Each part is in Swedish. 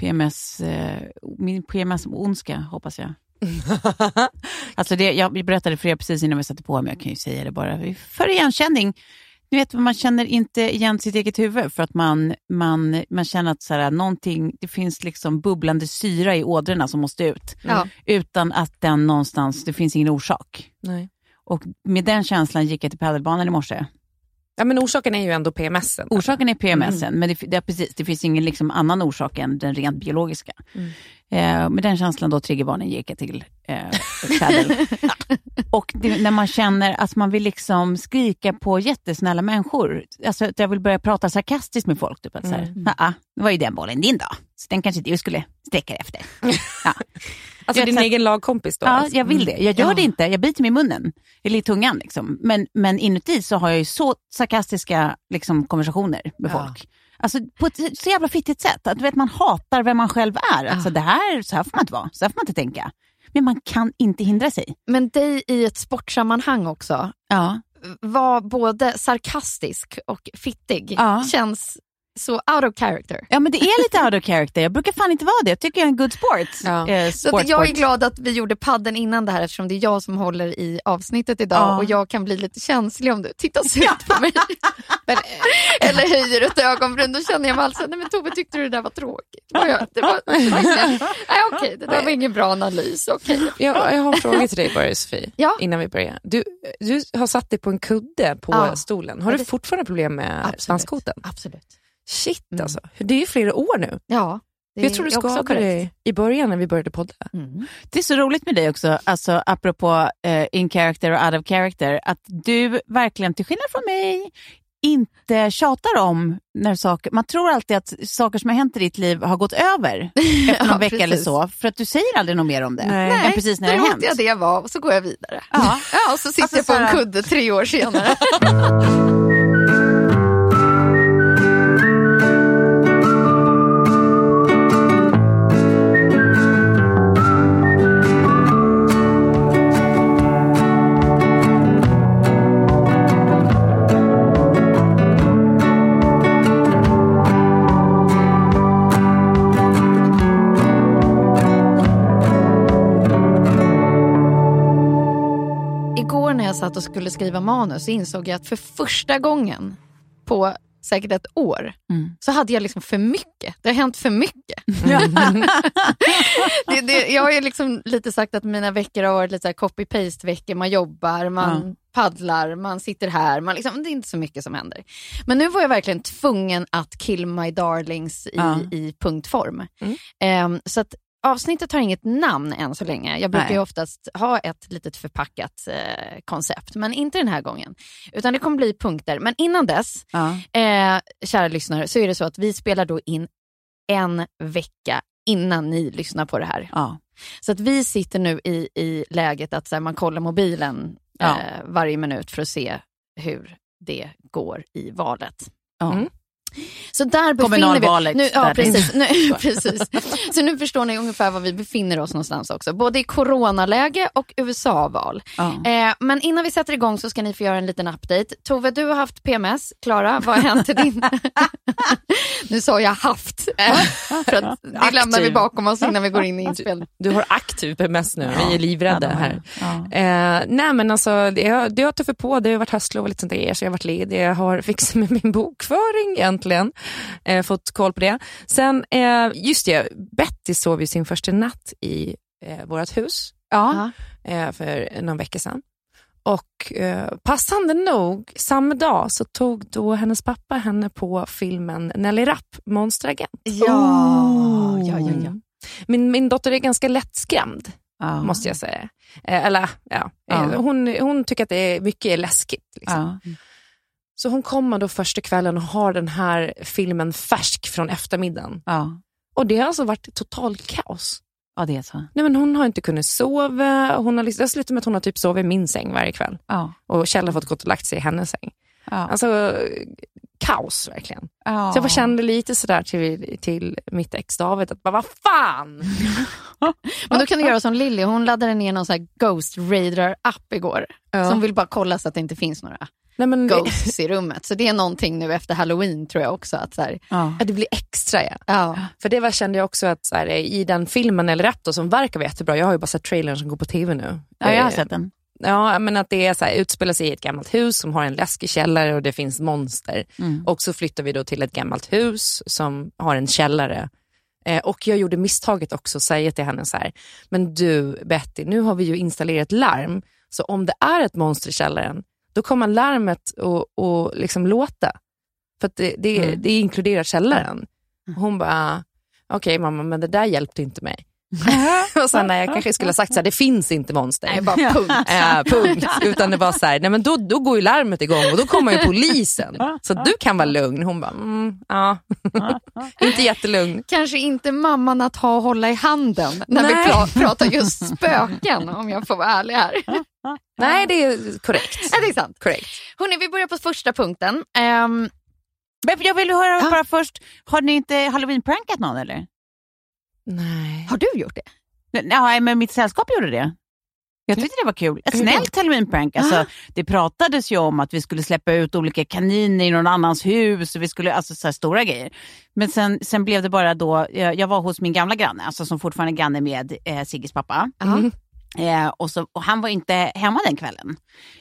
PMS, eh, min PMS-ondska, hoppas jag. alltså det, jag berättade för er precis innan vi satte på, men jag kan ju säga det bara för igenkänning. Ni vet, man känner inte igen sitt eget huvud för att man, man, man känner att så här, någonting, det finns liksom bubblande syra i ådrorna som måste ut. Ja. Utan att den någonstans, det finns ingen orsak. Nej. Och med den känslan gick jag till padelbanan i morse. Ja, men orsaken är ju ändå PMSen. Orsaken är PMS, men det, det, precis, det finns ingen liksom annan orsak än den rent biologiska. Eh, med den känslan då triggervarning gick jag till eh. Och det, när man känner att man vill liksom skrika på jättesnälla människor. Alltså att jag vill börja prata sarkastiskt med folk. Typ att så här, "Nja, det var ju den bollen din då. Så den kanske du skulle sträcka dig efter. Ja. Alltså Jag din egen lagkompis då? Ja, alltså. jag vill det. Jag gör Ja. det inte. Jag biter mig i munnen, eller i tungan. Liksom. Men, men inuti så har jag ju så sarkastiska liksom, konversationer med Ja. folk. Alltså på ett så jävla fittigt sätt. Att du vet, man hatar vem man själv är. Alltså, det här, så här får man inte vara. Så här får man inte tänka. Men man kan inte hindra sig. Men dig i ett sportsammanhang också, Ja. var både sarkastisk och fittig, Ja. känns så out of character. ja, men det är lite out of character. Jag brukar fan inte vara det. Jag tycker jag är en good sport. Ja. Eh, Så sport, att jag är glad att vi gjorde padden innan det här eftersom det är jag som håller i avsnittet idag Ja. och jag kan bli lite känslig om du tittar surt på mig. Men, eller höjer ett ögonbryn. Då känner jag mig alltså, nej men Tove tyckte du det där var tråkigt. Var jag, det var, det var ingen, nej okej, det där var ingen bra analys. Okej. Jag, jag har en fråga till dig bara Sofie, Ja. innan vi börjar. Du, du har satt dig på en kudde på Ja. stolen. Har Ja, du fortfarande problem med Absolut. svanskotan? Absolut. Shit Mm. alltså, det är ju flera år nu. Ja, det Jag tror du skadade dig i början när vi började podda. Mm. Det är så roligt med dig också, alltså, apropå eh, in character och out of character, att du verkligen, till skillnad från mig, inte tjatar om när saker, man tror alltid att saker som har hänt i ditt liv har gått över efter någon Ja, vecka eller så, för att du säger aldrig något mer om det Nej. än precis när då det låter hänt. jag det vara och så går jag vidare. Ja. Ja, och så sitter Alltså, jag på en kudde tre år senare. Igår när jag satt och skulle skriva manus så insåg jag att för första gången på säkert ett år Mm. så hade jag liksom för mycket. Det har hänt för mycket. det, det, jag har ju liksom lite sagt att mina veckor har varit lite så här copy-paste veckor. Man jobbar, man paddlar, man sitter här. Man liksom, det är inte så mycket som händer. Men nu var jag verkligen tvungen att kill my darlings i, i punktform. Mm. Ehm, så att avsnittet har inget namn än så länge. Jag brukar Nej. ju oftast ha ett litet förpackat eh, koncept, men inte den här gången. Utan det kommer bli punkter. Men innan dess, Ja. eh, kära lyssnare, så är det så att vi spelar då in en vecka innan ni lyssnar på det här. Ja. Så att vi sitter nu i, i läget att så här, man kollar mobilen Ja. eh, varje minut för att se hur det går i valet. Mm. Så där befinner vi nu, ja, precis, nu, precis. Så nu förstår ni ungefär var vi befinner oss någonstans också. Både i coronaläge och USA-val. Ja. Eh, men innan vi sätter igång så ska ni få göra en liten update. Tove, du har haft PMS. Klara, vad har hänt till din? nu sa jag haft. Eh, för att det lämnar vi bakom oss innan vi går in i inspelning. Du har aktiv PMS nu, vi är livrädda Ja, här. Ja. Eh, nej men alltså, det har, det har tuffat på, det har varit höstlov och lite sånt där, så jag har varit ledig. Jag har fixat med min bokföring egentligen, eh, fått koll på det. Sen, eh, just det, Betty sov ju sin första natt i eh, vårt hus Ja. eh, för någon vecka sedan. Och eh, passande nog, samma dag så tog då hennes pappa henne på filmen Nelly Rapp, Monsteragent. Ja, Oh. ja, ja, ja. Min, min dotter är ganska lättskrämd Ja. måste jag säga. Eh, eller ja. Eh, hon, hon tycker att det är mycket är läskigt. Liksom. Ja. Så hon kommer då första kvällen och har den här filmen färsk från eftermiddagen. Ja. Och det har alltså varit total kaos. ja, det är så. Nej, men hon har inte kunnat sova. Hon har, liksom- det har slutat med att hon har typ sovit i min säng varje kväll. Ja. Och Kjell har fått gått och lagt sig i hennes säng. Ja. Alltså kaos verkligen. ja. Så jag kände lite sådär till, till mitt ex David, att bara, vad fan! Men då kan du göra som Lilly, hon laddade ner någon sån Ghost Radar-app igår. Ja. Som vill bara kolla så att det inte finns några Nej, men, ghosts i rummet. Så det är någonting nu efter halloween tror jag också. Att så här, Ja. Ja, det blir extra ja. ja. För det var, kände jag också att så här, i den filmen, eller Rap då, som verkar vara jättebra, jag har ju bara sett trailern som går på tv nu. ja, jag har Eh, sett den. Ja, men att det är så här, utspelar sig i ett gammalt hus som har en läskig källare och det finns monster. Mm. Och så flyttar vi då till ett gammalt hus som har en källare. Eh, och jag gjorde misstaget också att säga till henne så här, men du Betty, nu har vi ju installerat larm, så om det är ett monster i källaren, då kommer larmet att och liksom låta. För det, det, Mm. det inkluderar källaren. Och hon bara, okej mamma, men det där hjälpte inte mig. och sen när jag kanske skulle ha sagt så här, det finns inte monster. Nej, bara punkt. Eh, punkt. Utan det var så här, nej men då, då går ju larmet igång och då kommer ju polisen. Så du kan vara lugn. Hon bara, mm, ja. inte jättelugn. Kanske inte mamman att ha och hålla i handen när vi Nej. pra- pratar just spöken om jag får vara ärlig här. Nej, det är korrekt. Ja, det är sant. korrekt. Hörrni, vi börjar på första punkten. Men jag vill höra Ja. bara först, har ni inte halloween-prankat någon eller? Nej. har du gjort det? Nej, men mitt sällskap gjorde det. Jag tyckte det var kul. Ett snällt halloween-prank. Alltså, det pratades ju om att vi skulle släppa ut olika kaniner i någon annans hus. Och vi skulle, alltså så här stora grejer. Men sen, sen blev det bara då, jag, jag var hos min gamla granne, alltså som fortfarande är granne med eh, Sigges pappa. Ja. Eh, och, så, och han var inte hemma den kvällen.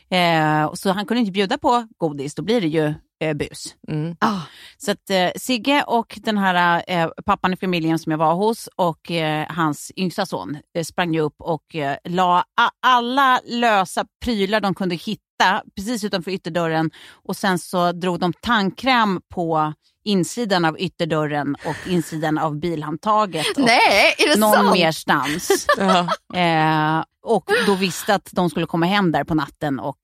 Eh, och så han kunde inte bjuda på godis, då blir det ju eh, bus. Mm. Ah, Så att eh, Sigge och den här eh, pappan i familjen som jag var hos och eh, hans yngsta son eh, sprang ju upp och eh, la alla lösa prylar de kunde hitta precis utanför ytterdörren och sen så drog de tandkräm på insidan av ytterdörren och insidan av bilhandtaget. Och nej, är det någon sant? merstans. Ja. Eh, och då visste att de skulle komma hem där på natten och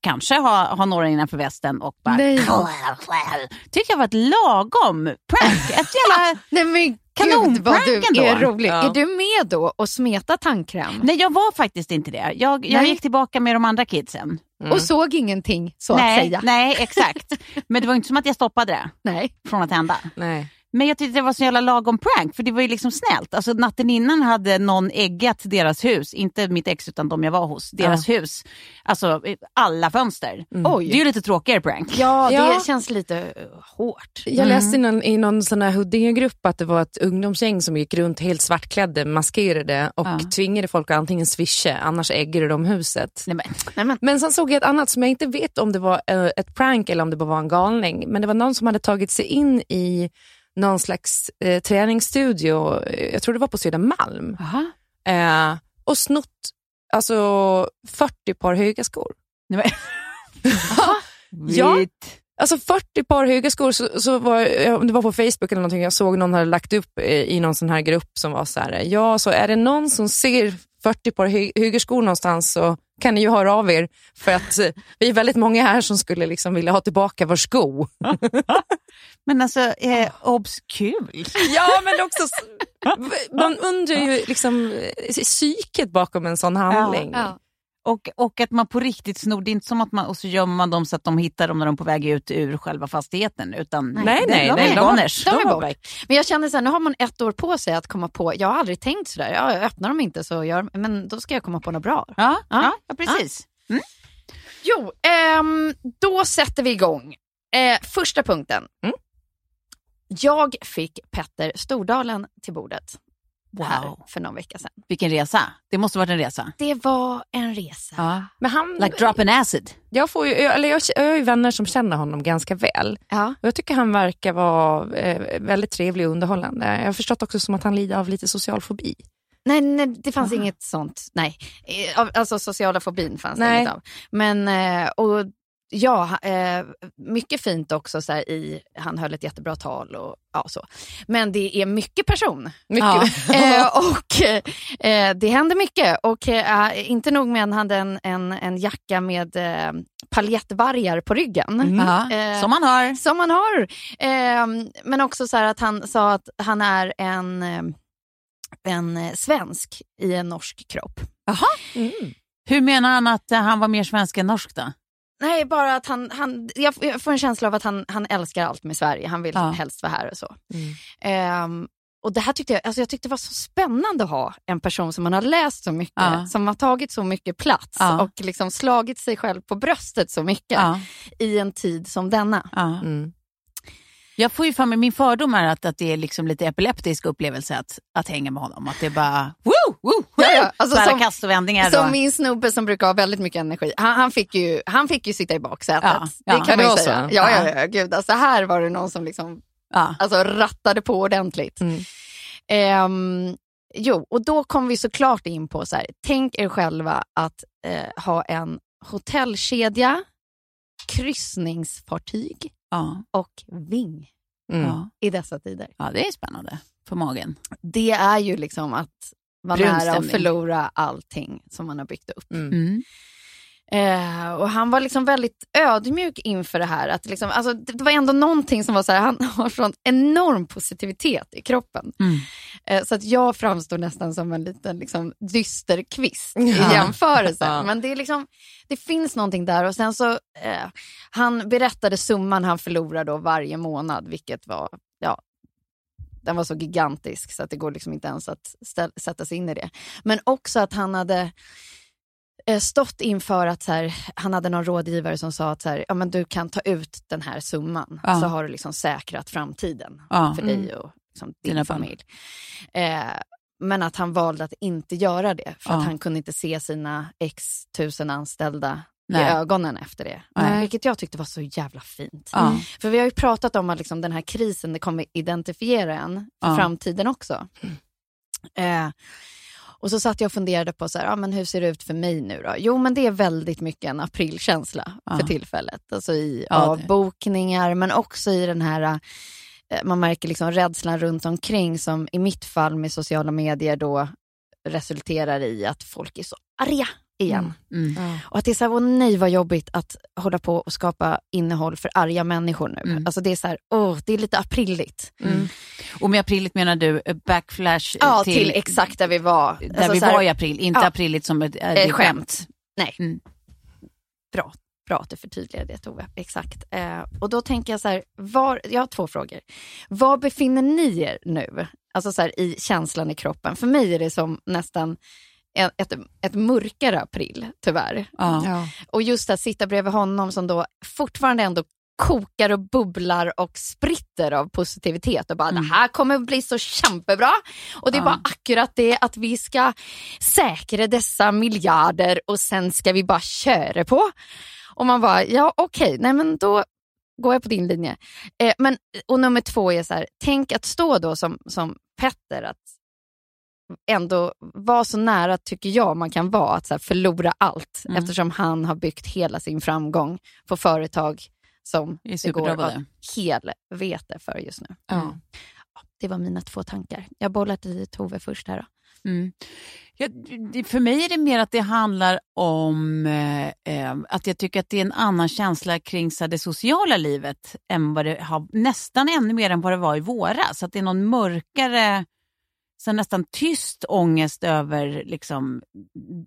kanske ha, ha några innanför västen och bara... Nej. Tycker jag var ett lagom prank. Ett jävla... Nej men gud Kanonprank vad du ändå. är rolig. Ja. Är du med då och smeta tandkräm? Nej, jag var faktiskt inte det. Jag, jag gick tillbaka med de andra kidsen. Och såg ingenting så att nej, säga? nej, exakt. Men det var inte som att jag stoppade det Nej. från att hända. Nej. Men jag tyckte det var så jävla lagom prank, för det var ju liksom snällt. Alltså natten innan hade någon äggat deras hus, inte mitt ex utan de jag var hos, deras hus. Alltså alla fönster. Oj. Det är ju lite tråkigare prank. Ja, det Ja. känns lite eh, hårt. Jag läste i någon, i någon sån här Huddinge-grupp att det var ett ungdomsgäng som gick runt helt svartklädde, maskerade och Ja. tvingade folk att antingen swisha, annars äggade de huset. Nej, men, Nej, men, Men sen såg jag ett annat som jag inte vet om det var eh, ett prank eller om det bara var en galning. Men det var någon som hade tagit sig in i någon slags eh, träningsstudio, eh, jag tror det var på Södermalm, aha. eh, och snott alltså 40 par höga skor. Nej, men. Ja. Alltså 40 par höga skor, så, så var, om det var på Facebook eller någonting, jag såg någon hade lagt upp eh, i någon sån här grupp som var så här, ja så är det någon som ser 40 par hö- höga skor någonstans så kan ni ju höra av er för att eh, vi är väldigt många här som skulle liksom vilja ha tillbaka vår sko. Men alltså, eh, obs, kul. Ja men också, man undrar ju liksom eh, psyket bakom en sån handling. ja. Och, och att man på riktigt snor, det är inte som att man, och så gömmer man dem så att de hittar dem när de är på väg ut ur själva fastigheten. Utan Nej, det- nej, de nej, är de goners. de är de har bort. Men jag känner så här, nu har man ett år på sig att komma på, jag har aldrig tänkt sådär, ja, jag öppnar dem inte så gör, men då ska jag komma på något bra. Ja, Ja. ja, ja, precis. Jo, ehm, då sätter vi igång. Eh, första punkten. Mm. Jag fick Petter Stordalen till bordet här Wow. för någon vecka sedan. Vilken resa. Det måste varit en resa. Det var en resa. Ja. Men han, Like drop an acid. jag, får ju, eller jag, jag har ju vänner som känner honom ganska väl. Ja. Och jag tycker han verkar vara eh, väldigt trevlig och underhållande. Jag har förstått också som att han lider av lite social fobi. Nej, nej, det fanns inget sånt. Nej, Eh, alltså sociala fobin fanns det Nej. inget av. Men, eh, och ja, eh, mycket fint också så här, i, han höll ett jättebra tal och ja så. Men det är mycket person. Mycket. eh, och eh, det hände mycket. Och eh, inte nog med att han hade en, en, en jacka med eh, paljettvargar på ryggen. Ja, Eh, som man har. Som man har. Eh, men också så här att han sa att han är en, en svensk i en norsk kropp. Mm. Hur menar han att han var mer svensk än norsk då? Nej, bara att han, han jag, jag får en känsla av att han, han älskar allt med Sverige. Han vill Ja. helst vara här och så. Mm. Ehm, och det här tyckte jag, alltså jag tyckte det var så spännande att ha en person som man har läst så mycket, Ja. som har tagit så mycket plats Ja. och liksom slagit sig själv på bröstet så mycket Ja, i en tid som denna. ja. Mm. Jag får ju för mig, min fördom är att, att det är liksom lite epileptisk upplevelse att, att hänga med honom. Att det är bara woo, woo, Ja, ja. Alltså som- kast och vändningar. Som och- min snubbe som brukar ha väldigt mycket energi. Han, han, fick, ju, han fick ju sitta i baksätet. Ja, ja. det kan man ju säga. så? Ja, Ja. ja, gud. Alltså här var det någon som liksom, ja. alltså, rattade på ordentligt. Mm. Ehm, jo, och då kom vi såklart in på så här, tänk er själva att eh, ha en hotellkedja, kryssningsfartyg Ja, och ving Mm. ja. i dessa tider. ja, det är spännande för magen. Det är ju liksom att vara nära att förlora allting som man har byggt upp. Mm. Mm. Eh, och han var liksom väldigt ödmjuk inför det här. Att liksom, alltså, det det var ändå någonting som var så här, han har sån enorm positivitet i kroppen. Mm. Eh, så att jag framstår nästan som en liten liksom, dyster kvist i Ja. jämförelse. Ja. Men det, är liksom, det finns någonting där. Och sen så, eh, han berättade summan han förlorar då varje månad, vilket var, ja, den var så gigantisk så att det går liksom inte ens att sätta sig in i det. Men också att han hade eh, stått inför att så här, han hade någon rådgivare som sa att så här, ja, men du kan ta ut den här summan Ja. så har du liksom säkrat framtiden Ja. för dig och liksom din Dina familj. Eh, men att han valde att inte göra det för Ja. att han kunde inte se sina x tusen anställda Nej. i ögonen efter det. Nej. Vilket jag tyckte var så jävla fint. Ja. För vi har ju pratat om att liksom den här krisen det kommer identifiera en för Ja. framtiden också. Eh, och så satt jag och funderade på så här, ja, men hur ser det ut för mig nu då? Jo men det är väldigt mycket en aprilkänsla Ja. för tillfället. Alltså i Ja, det- avbokningar men också i den här, man märker liksom rädslan runt omkring som i mitt fall med sociala medier då resulterar i att folk är så arga igen. Mm. Och att det är så här, åh nej vad jobbigt att hålla på och skapa innehåll för arga människor nu. Mm. Alltså det är så här, åh, det är lite aprilligt. Mm. Och med apriligt menar du eh, backflash eh, Ja, till, till, exakt där vi var. där Alltså vi här, var i april, inte ja. apriligt som ett, eh, ett skämt. Nej. Mm. Bra. Bra att du förtydligade det Tove. Exakt. Eh, och då tänker jag så här, var, jag har två frågor. Var befinner ni er nu? Alltså så här, i känslan i kroppen. För mig är det som nästan ett, ett, mörkare april, tyvärr. Ja. Ja. Och just att sitta bredvid honom som då fortfarande ändå kokar och bubblar och spritter av positivitet och bara Mm. det här kommer bli så kämpebra. Och det är Ja. bara akkurat det att vi ska säkra dessa miljarder och sen ska vi bara köra på. Och man bara, ja okej, nej men då går jag på din linje. Eh, men, och nummer två är så här, tänk att stå då som, som Petter, att ändå vara så nära tycker jag man kan vara att så förlora allt Mm. eftersom han har byggt hela sin framgång på företag som Det går helvete för just nu. Ja. Det var mina två tankar. Jag bollar till Tove först här. Då. Mm. Ja, för mig är det mer att det handlar om eh, eh, att jag tycker att det är en annan känsla kring så det sociala livet än vad det har, nästan ännu mer än vad det var i våras. Att det är någon mörkare så nästan tyst ångest över liksom,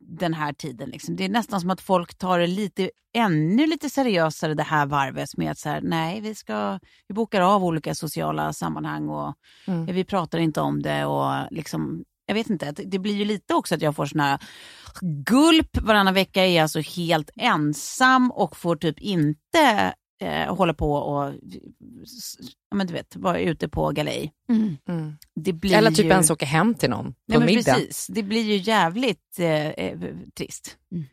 den här tiden. Liksom. Det är nästan som att folk tar det lite, ännu lite seriösare det här varvet med att så här, nej, vi, ska, vi bokar av olika sociala sammanhang och Mm. vi pratar inte om det. och liksom, jag vet inte, det blir ju lite också att jag får sån här gulp varannan vecka är alltså helt ensam och får typ inte eh, hålla på och ja, men du vet, vara ute på galej. Mm. Mm. Det blir Eller typ ju... ens åka hem till någon på Nej, men middag. precis. Det blir ju jävligt eh, eh, trist. Mm.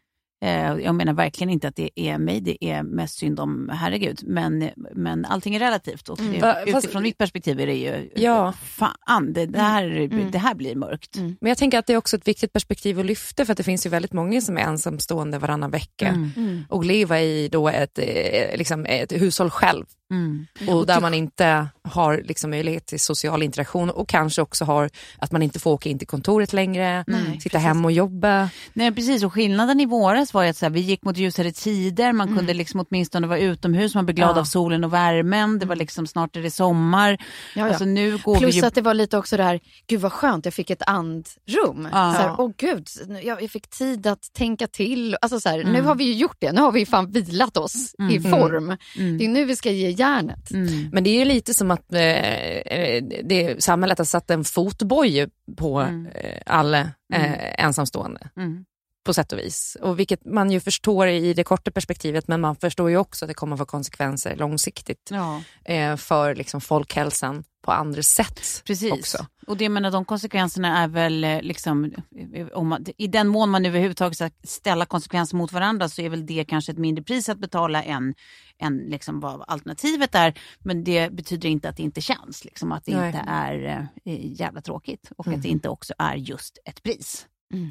Eh, jag menar verkligen inte att det är mig det är mest synd om, herregud. Men, men allting är relativt. Och det, Va- fast- utifrån mitt perspektiv är det ju, Ja. fan, det, det, här, Mm. det här blir mörkt. Mm. Men jag tänker att det är också ett viktigt perspektiv att lyfta för att det finns ju väldigt många som är ensamstående varannan vecka Mm. Mm. och lever i då ett, eh, liksom ett hushåll själv Mm. och där man inte har liksom möjlighet till social interaktion och kanske också har att man inte får åka in till kontoret längre, Nej, sitta precis. hemma och jobba. Nej, precis. Och skillnaden i våras var ju att så här, vi gick mot ljusare tider, man Mm. kunde liksom åtminstone vara utomhus, man blev glad Ja. av solen och värmen, det var liksom snart är det sommar. Ja, ja. Alltså, nu går Plus vi ju... att det var lite också det här, gud vad skönt, jag fick ett andrum. Ja. Så här, Åh gud, jag, jag fick tid att tänka till. Alltså så här, Nu Mm. har vi ju gjort det, nu har vi fan vilat oss i form. Mm. Det är nu vi ska ge järnet. Mm. Men det är ju lite som att eh, eh, det, samhället har satt en fotboja på Mm. eh, alla eh, ensamstående. Mm. på sätt och vis. Och vilket man ju förstår i det korta perspektivet men man förstår ju också att det kommer att få konsekvenser långsiktigt Ja. eh, för liksom folkhälsan på andra sätt Precis. också. Och det menar, de konsekvenserna är väl eh, liksom, eh, om man, i den mån man överhuvudtaget ska ställa konsekvenser mot varandra så är väl det kanske ett mindre pris att betala än, än liksom vad alternativet är. Men det betyder inte att det inte känns, liksom, att det Nej. inte är eh, jävla tråkigt och att det inte också är just ett pris.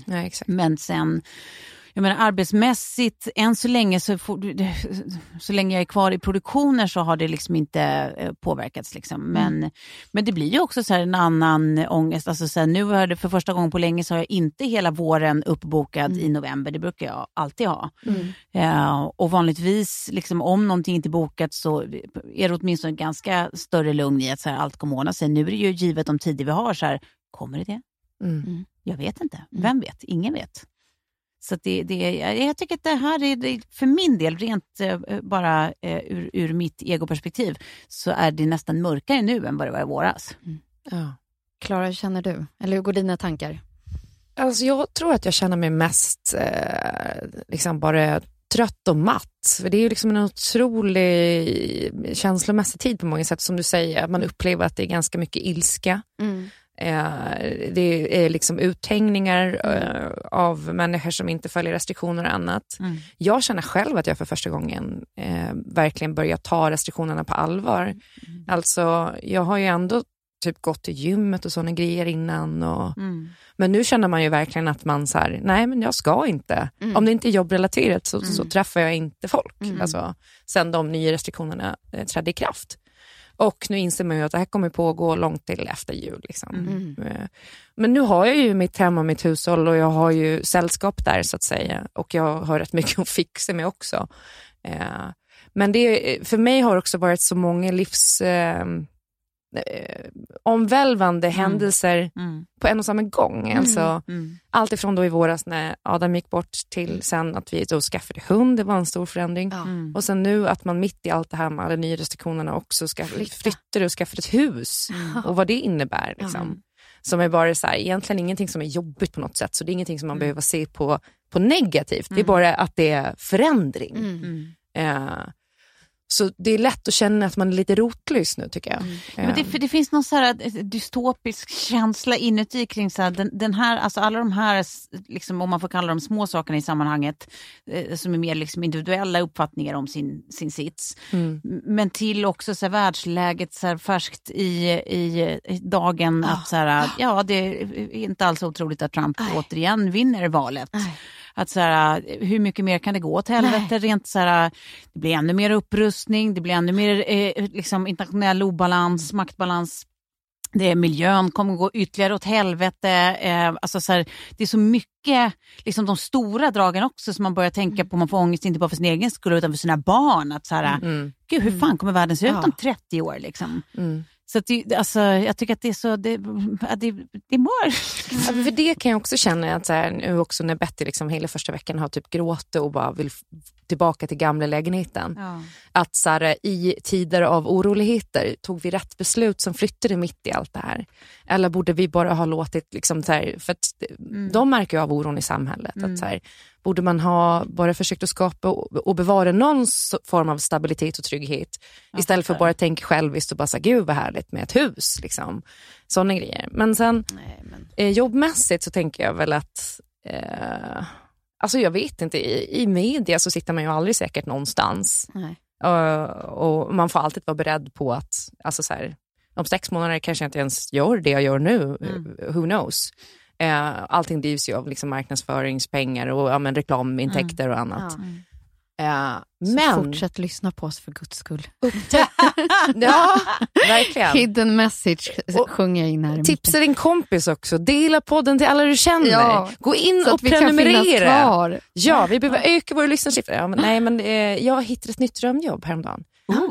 Nej, exakt. Men sen, jag menar arbetsmässigt, än så länge så, så länge jag är kvar i produktionen så har det liksom inte eh, påverkats. Liksom. Men, men det blir ju också så en annan ångest. Alltså så här, nu har det för första gången på länge så har jag inte hela våren uppbokad i november. Det brukar jag alltid ha. Eh, och vanligtvis, liksom, om någonting inte är bokat så är det åtminstone ganska större lugn i att så här, allt kommer ordna sig. Nu är det ju givet de tider vi har, så här, kommer det det? Mm. Jag vet inte. Vem vet? Ingen vet. Så att det, det, jag tycker att det här är, för min del, rent eh, bara eh, ur, ur mitt egoperspektiv, så är det nästan mörkare nu än vad det var i våras. Ja. Klara, hur känner du? Eller hur går dina tankar? Alltså jag tror att jag känner mig mest eh, liksom bara trött och matt. För det är ju liksom en otrolig känslomässig tid på många sätt som du säger. Man upplever att det är ganska mycket ilska. Eh, det är liksom uthängningar eh, av människor som inte följer restriktioner och annat. Mm. Jag känner själv att jag för första gången eh, verkligen börjar ta restriktionerna på allvar. Alltså, jag har ju ändå typ gått till gymmet och sådana grejer innan. Och, Men nu känner man ju verkligen att man så här, nej men jag ska inte. Om det inte är jobbrelaterat så, så träffar jag inte folk. Alltså, sen de nya restriktionerna eh, trädde i kraft. Och nu inser man ju att det här kommer pågå långt till efter jul. Liksom. Eh, Men nu har jag ju mitt hem och mitt hushåll och jag har ju sällskap där så att säga. Och jag har rätt mycket att fixa med också. Eh, Men det, för mig har det också varit så många livs... Eh, omvälvande händelser Mm. på en och samma gång. Alltså, Mm. allt ifrån då i våras när Adam gick bort till sen att vi då skaffade hund, det var en stor förändring. Ja. Mm. Och sen nu att man mitt i allt det här med alla nya restriktionerna också ska Flytta. flytta och skaffa ett hus och vad det innebär. Liksom. Som är bara så här, egentligen ingenting som är jobbigt på något sätt, så det är ingenting som man behöver se på, på negativt. Det är bara att det är förändring. Mm. Eh, så det är lätt att känna att man är lite rotlös nu tycker jag. Men det, Eh, för det finns någon så här eh, dystopisk känsla inuti kring så här, den, den här, alltså alla de här, liksom, om man får kalla dem små sakerna i sammanhanget, eh, som är mer liksom individuella uppfattningar om sin, sin sits. Mm. Men till också så här, världsläget så här, färskt i, i, i dagen. Att så här, ja, det är inte alls otroligt att Trump återigen vinner valet. Nej. Att så här, hur mycket mer kan det gå åt helvete? Rent så här, det blir ännu mer upprustning, det blir ännu mer eh, liksom internationell obalans, maktbalans. Det är miljön kommer gå ytterligare åt helvete. Eh, alltså så här, det är så mycket, liksom de stora dragen också som man börjar tänka på. Man får ångest inte bara för sin egen skull utan för sina barn. Att så här, mm, Gud, hur fan kommer världen se ut Ja. om 30 år? Liksom? mm. Så att det, alltså, jag tycker att det är så, det, att det, det mår. Ja, för det kan jag också känna att så här, nu också när Betty liksom hela första veckan har typ gråtit och bara vill tillbaka till gamla lägenheten. Ja. Att så här, i tider av oroligheter, tog vi rätt beslut som flyttade mitt i allt det här? Eller borde vi bara ha låtit, liksom, så här, för att de märker ju av oron i samhället. Att, så här, borde man ha bara försökt att skapa och, bevara någon form av stabilitet och trygghet istället för att bara tänka själviskt och bara säga gud vad härligt med ett hus. Liksom. Sådana grejer. Men sen Nej, men... eh, jobbmässigt så tänker jag väl att eh, Alltså jag vet inte, i, i media så sitter man ju aldrig säkert någonstans. Eh, och man får alltid vara beredd på att, alltså så här, om sex månader kanske jag inte ens gör det jag gör nu, Eh, who knows. Uh, allting drivs ju av liksom marknadsföringspengar och ja, men reklamintäkter och annat. Eh, Så men, fortsätt lyssna på oss för guds skull. ja, verkligen. Hidden message Och- sjunger jag in här Tipsa din kompis också, dela podden till alla du känner. Ja, Gå in micken. Så och att vi kan prenumerera. Ja, vi behöver öka våra lyssnarsiffror. Ja, men, nej, men, eh, jag hittade ett nytt drömjobb häromdagen.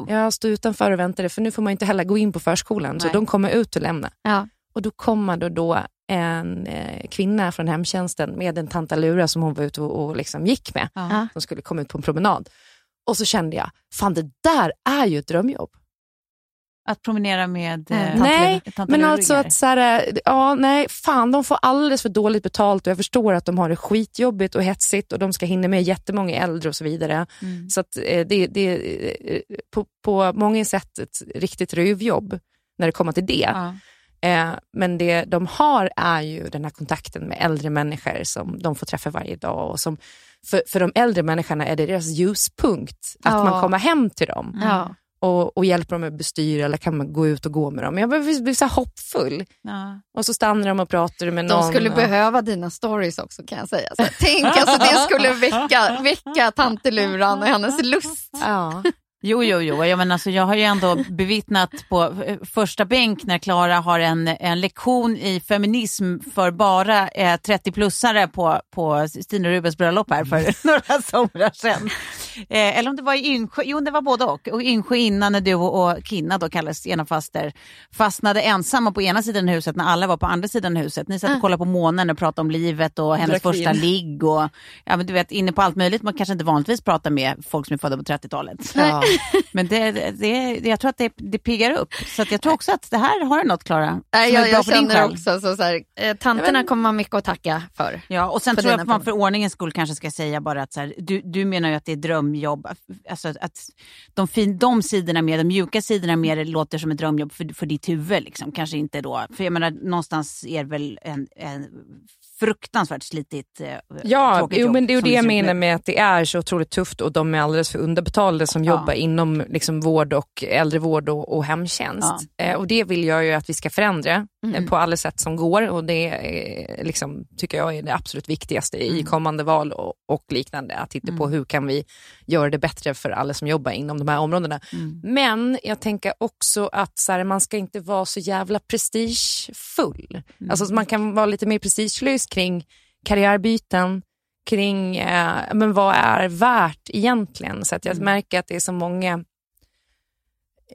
Jag stod utanför och väntade, för nu får man inte heller gå in på förskolan, så Nej. de kommer ut och lämna. Ja. Och då kommer det då en eh, kvinna från hemtjänsten med en tantalura som hon var ute och, och liksom gick med, Ja. som skulle komma ut på en promenad. Och så kände jag, fan det där är ju ett drömjobb. Att promenera med Mm. eh, Nej, tante- Men alltså att så här, ja nej, fan de får alldeles för dåligt betalt och jag förstår att de har det skitjobbigt och hetsigt och de ska hinna med jättemånga äldre och så vidare. Mm. Så att eh, det, det är eh, på, på många sätt ett riktigt rövjobb när det kommer till det. Ja. Eh, men det de har är ju den här kontakten med äldre människor som de får träffa varje dag. Och som, för, för de äldre människorna är det deras ljuspunkt, att Ja. man kommer hem till dem Ja. och, och hjälper dem med bestyr eller kan man gå ut och gå med dem. Jag blir, så hoppfull. Ja. Och så stannar de och pratar med någon. De skulle och, behöva dina stories också kan jag säga. Så, tänk, alltså, det skulle väcka, väcka tanteluran och hennes lust. Ja. Jo, jo, jo. Jag, men alltså, jag har ju ändå bevittnat på eh, första bänk när Klara har en, en lektion i feminism för bara eh, 30-plussare på, på Stina Rubens bröllop här för några somrar sedan. Eh, eller om det var i Yngsjö, jo det var både och. Och Yngsjö innan när du och Kinna då kallades ena faster fastnade ensamma på ena sidan huset när alla var på andra sidan huset. Ni satt och kollade på månen och pratade om livet och hennes Drack första ligg och ja, men du vet, inne på allt möjligt man kanske inte vanligtvis pratar med folk som är födda på 30-talet. Ja. Men det, det, det, jag tror att det, det piggar upp. Så att jag tror också att det här har du något Klara. Är jag, jag känner också så, så här, eh, tanterna kommer man mycket att tacka för. Ja, och sen för tror jag att man för ordningens skull kanske ska säga bara att så här, du, du menar ju att det är drömjobb. Alltså att- de, fin, de sidorna med, de mjuka sidorna med det låter som ett drömjobb för, för ditt huvud. Liksom. Kanske inte då. För jag menar någonstans är det väl en, en fruktansvärt slitigt eh, Ja, jo, men det är det jag menar med att det är så otroligt tufft och de är alldeles för underbetalda som Ja. jobbar inom liksom, vård och äldrevård och, och hemtjänst. Eh, och det vill jag ju att vi ska förändra eh, på alla sätt som går och det eh, liksom, tycker jag är det absolut viktigaste i kommande val och, och liknande. Att titta på hur kan vi göra det bättre för alla som jobbar inom de här områdena. Men jag tänker också att så här, man ska inte vara så jävla prestigefull. Alltså, man kan vara lite mer prestigelös kring karriärbyten, kring eh, men vad är värt egentligen. Så att jag märker att det är så många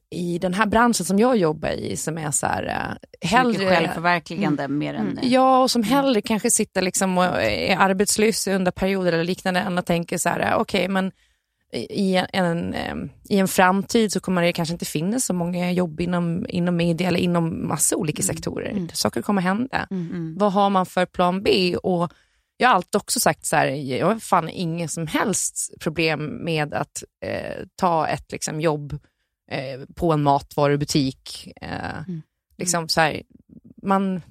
i den här branschen som jag jobbar i som är så här, eh, Mycket hellre... självförverkligande mer än... eh, Ja, och som hellre kanske sitter liksom och är arbetslös under perioder eller liknande än att tänka så här, eh, okej men i en, i en framtid så kommer det kanske inte finnas så många jobb inom, inom media eller inom massa olika sektorer. Saker kommer hända. Vad har man för plan B? Och jag har alltid också sagt så här, jag har fan ingen som helst problem med att eh, ta ett liksom, jobb eh, på en matvarubutik. Eh, liksom, så här, man,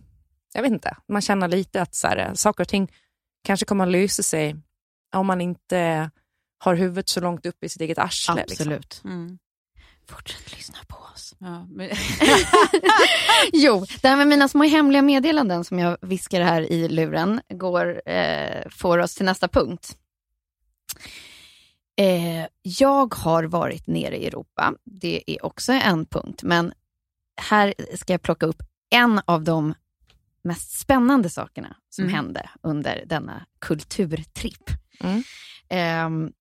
jag vet inte, man känner lite att så här, saker och ting kanske kommer att lösa sig om man inte har huvudet så långt upp i sitt eget arsle. Liksom. Absolut. Mm. Fortsätt lyssna på oss. Ja, men, Jo, det här med mina små hemliga meddelanden som jag viskar här i luren går, eh, får oss till nästa punkt. Eh, jag har varit nere i Europa. Det är också en punkt, men här ska jag plocka upp en av de mest spännande sakerna som Mm. hände under denna kulturtripp. Mm. Ehm,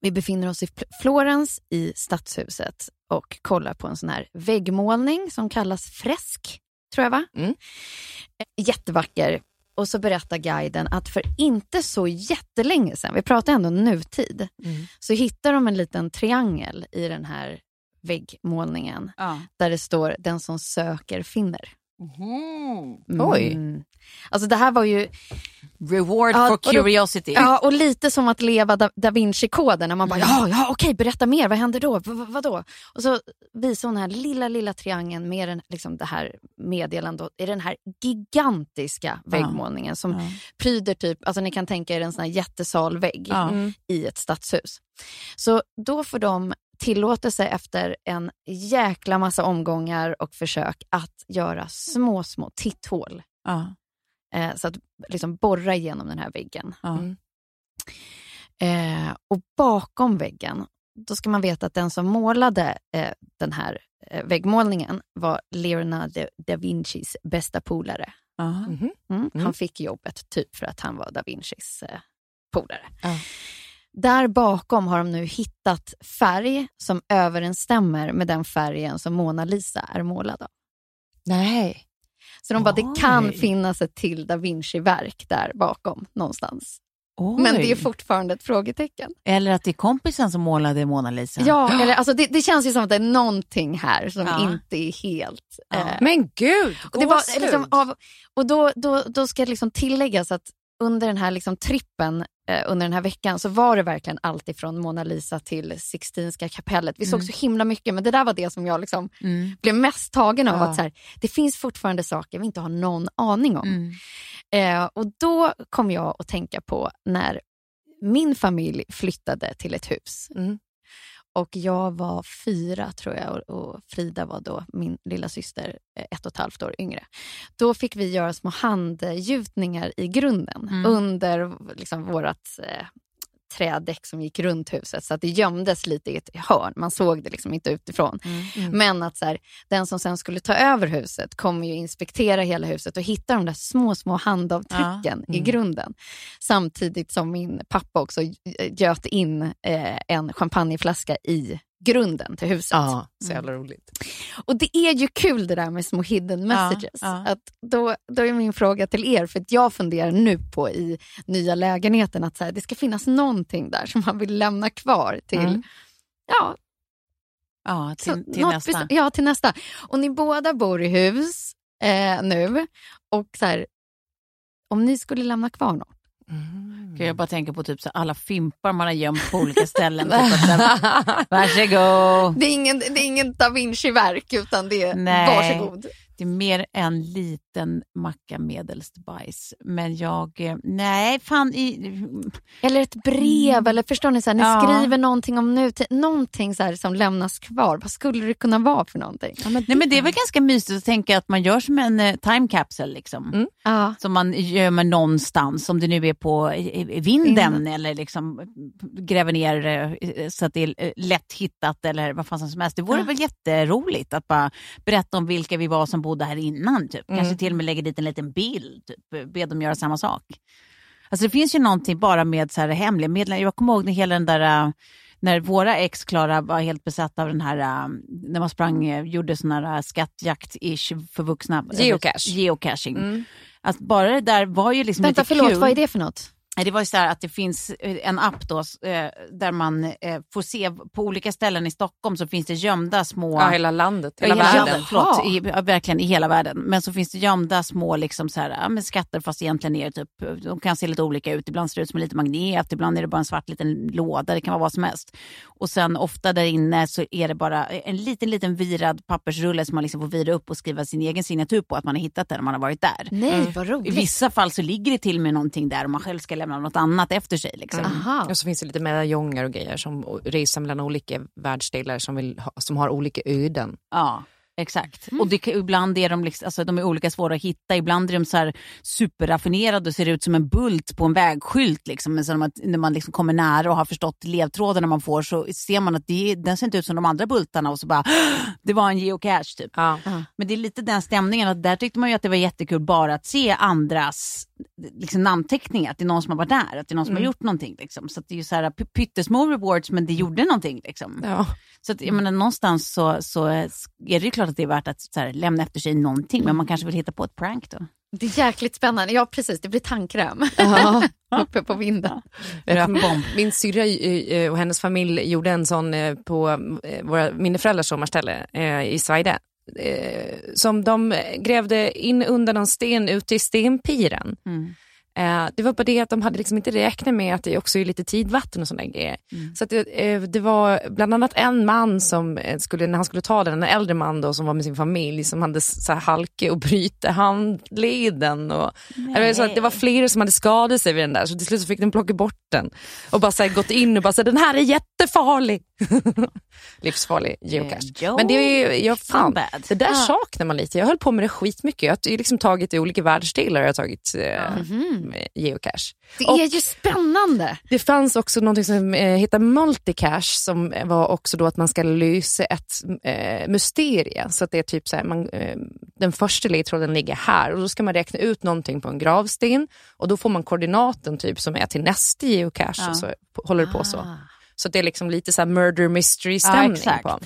Vi befinner oss i Fl- Florens i stadshuset och kollar på en sån här väggmålning som kallas fresk, tror jag va? Mm. Eh, Jättevacker. Och så berättar guiden att för inte så jättelänge sedan, vi pratar ändå nutid, Mm. så hittar de en liten triangel i den här väggmålningen Ja. där det står den som söker finner. Oj. Mm. Alltså det här var ju, Reward Ja, for och då- curiosity. ja och lite som att leva da, da Vinci-koden när man bara ja, ja okej berätta mer, vad händer då, v- vadå? Och så visar hon den här lilla, lilla triangeln med den, liksom det här meddelandet i den här gigantiska väggmålningen som Ja. pryder typ, alltså ni kan tänka er en sån här jättesalvägg Ja. Mm. i ett stadshus. Så då får de tillåtelse efter en jäkla massa omgångar och försök att göra små, små titthål. Ja. Eh, så att liksom borra igenom den här väggen. Ja. Mm. Eh, och bakom väggen, då ska man veta att den som målade eh, den här eh, väggmålningen var Leonardo da Vincis bästa polare. Ja. Mm. Mhm. Han Mm. fick jobbet typ för att han var da Vincis eh, polare. Där bakom har de nu hittat färg som överensstämmer med den färgen som Mona Lisa är målad av. Nej. Så de bara, det kan finnas ett till da Vinci-verk där bakom någonstans. Oj. Men det är fortfarande ett frågetecken. Eller att det är kompisen som målade Mona Lisa. Ja, eller, alltså, det, det känns ju som att det är någonting här som Ja. inte är helt... Ja. eh, Men gud, och det var, liksom, av, och då, då, då ska det liksom tilläggas att under den här liksom trippen under den här veckan så var det verkligen allt ifrån Mona Lisa till Sixtinska kapellet. Vi såg Mm. så himla mycket, men det där var det som jag liksom Mm. blev mest tagen av. Ja. att så här, Det finns fortfarande saker vi inte har någon aning om. Mm. Eh, och då kom jag att tänka på när min familj flyttade till ett hus. Och jag var fyra tror jag och, och Frida var då min lilla syster eh, ett och ett halvt år yngre. Då fick vi göra små handgjutningar i grunden Mm. under liksom, vårt eh, trädäck som gick runt huset så att det gömdes lite i ett hörn. Man såg det liksom inte utifrån. Mm. Men att så här, den som sen skulle ta över huset kommer ju inspektera hela huset och hitta de där små, små handavtrycken i Mm. grunden. Samtidigt som min pappa också göt in eh, en champagneflaska i grunden till huset. Ja, så jävla roligt. Och det är ju kul det där med små hidden messages. ja. Att då, då är min fråga till er, för att jag funderar nu på i nya lägenheten att så här, det ska finnas någonting där som man vill lämna kvar till Mm. Ja, Ja, till, till nästa. Ja, till nästa. Och ni båda bor i hus eh, nu. Och så här, om ni skulle lämna kvar något. Mm. Gud, Jag bara tänker på typ så alla fimpar man har gömt på olika ställen. typ att, så här, Varsågod. Det är ingen, det är ingen da Vinci-verk, utan det är Nej. varsågod. Det är mer en liten macka medelst bajs. Men jag, eh, nej fan i... Eller ett brev, eller förstår ni, så här, ni Ja. skriver någonting om nutid, någonting så här, som lämnas kvar. Vad skulle det kunna vara för någonting? Nej men det är väl ganska mysigt att tänka att man gör som en eh, time capsule liksom. Mm. Ja. Som man gömmer någonstans, om det nu är på i- i vinden eller liksom gräver ner eh, så att det är eh, lätt hittat eller vad fan som helst. Det vore Ja. väl jätteroligt att bara berätta om vilka vi var som bodde här innan. Typ. Kanske Mm. till och med lägga dit en liten bild, typ. be dem göra samma sak. Alltså det finns ju någonting bara med så här hemliga meddelanden. Jag kommer ihåg när hela den där äh, när våra ex Klara var helt besatta av den här, äh, när man sprang, äh, gjorde sån här skattjakt-ish för vuxna. Geocache. Geocaching. Mm. Att bara det där var ju liksom Vänta, lite förlåt, kul. vad är det för något? Det var ju så här att det finns eh, en app då, eh, där man eh, får se på olika ställen i Stockholm så finns det gömda små... Ja, hela landet, hela Ja, världen. världen. Förlåt, i, ja, verkligen i hela världen. Men så finns det gömda små liksom så här, ja, skatter fast egentligen är det typ, de kan se lite olika ut. Ibland ser det ut som en liten magnet, ibland är det bara en svart liten låda, det kan vara vad som helst. Och sen ofta där inne så är det bara en liten, liten virad pappersrulle som man liksom får vira upp och skriva sin egen signatur på att man har hittat den när man har varit där. Nej, vad I roligt. vissa fall så ligger det till med någonting där och man själv ska lämna något annat efter sig. Liksom. Aha. Och så finns det lite medaljonger och grejer som reser mellan olika världsdelar som, vill ha, som har olika öden. Ja, exakt. Och det, ibland är de, liksom, alltså, de är olika svåra att hitta. Ibland är de så här superraffinerade och ser ut som en bult på en vägskylt. Liksom. Men så när man, när man liksom kommer nära och har förstått ledtrådarna man får så ser man att det, den ser inte ut som de andra bultarna och så bara, det var en geocache typ. Ja. Men det är lite den stämningen att där tyckte man ju att det var jättekul bara att se andras liksom, namnteckningar, att det är någon som har varit där, att det är någon som Mm. har gjort någonting. Liksom. Så att det är ju så här pyttesmå rewards, men det gjorde någonting. Liksom. Ja. Så att, jag menar, någonstans så, så är det ju klart att det är värt att så här, lämna efter sig någonting, men man kanske vill hitta på ett prank då. Det är jäkligt spännande. Ja, precis. Det blir tandkräm Ja. uppe på vinden. Bomb. Min syrra eh, och hennes familj gjorde en sån eh, på eh, våra, mina föräldrars sommarställe eh, i Svaide. Eh, som de grävde in under någon sten ute i stenpiren. Mm. Eh, det var bara det att de hade liksom inte räknat med att det också är lite tidvatten och sådana grejer. Så att det, eh, det var bland annat en man som eh, skulle, när han skulle ta den, en äldre man då, som var med sin familj, som hade så här halke och bryta handleden. Och, var så att det var flera som hade skadat sig vid den där, så till slut så fick de plocka bort den. Och bara så här, gått in och bara så här, den här är jättefarlig. Livsfarlig geocache. Joe Men det är jag, fan, det där Ja. saknar man lite. Jag höll på med det skitmycket. Jag har liksom tagit i olika världsdelar, jag har tagit eh, geocache. Det Och- är ju spännande. det fanns också något som eh, heter multicache som var också då att man ska lösa ett eh, mysterie. Så att det är typ så här, man, eh, den första ledtråden ligger här och då ska man räkna ut någonting på en gravsten och då får man koordinaten typ som är till nästa geocache Ja. och så håller det på så. Ah. Så det är liksom lite så här murder mystery Ja, på.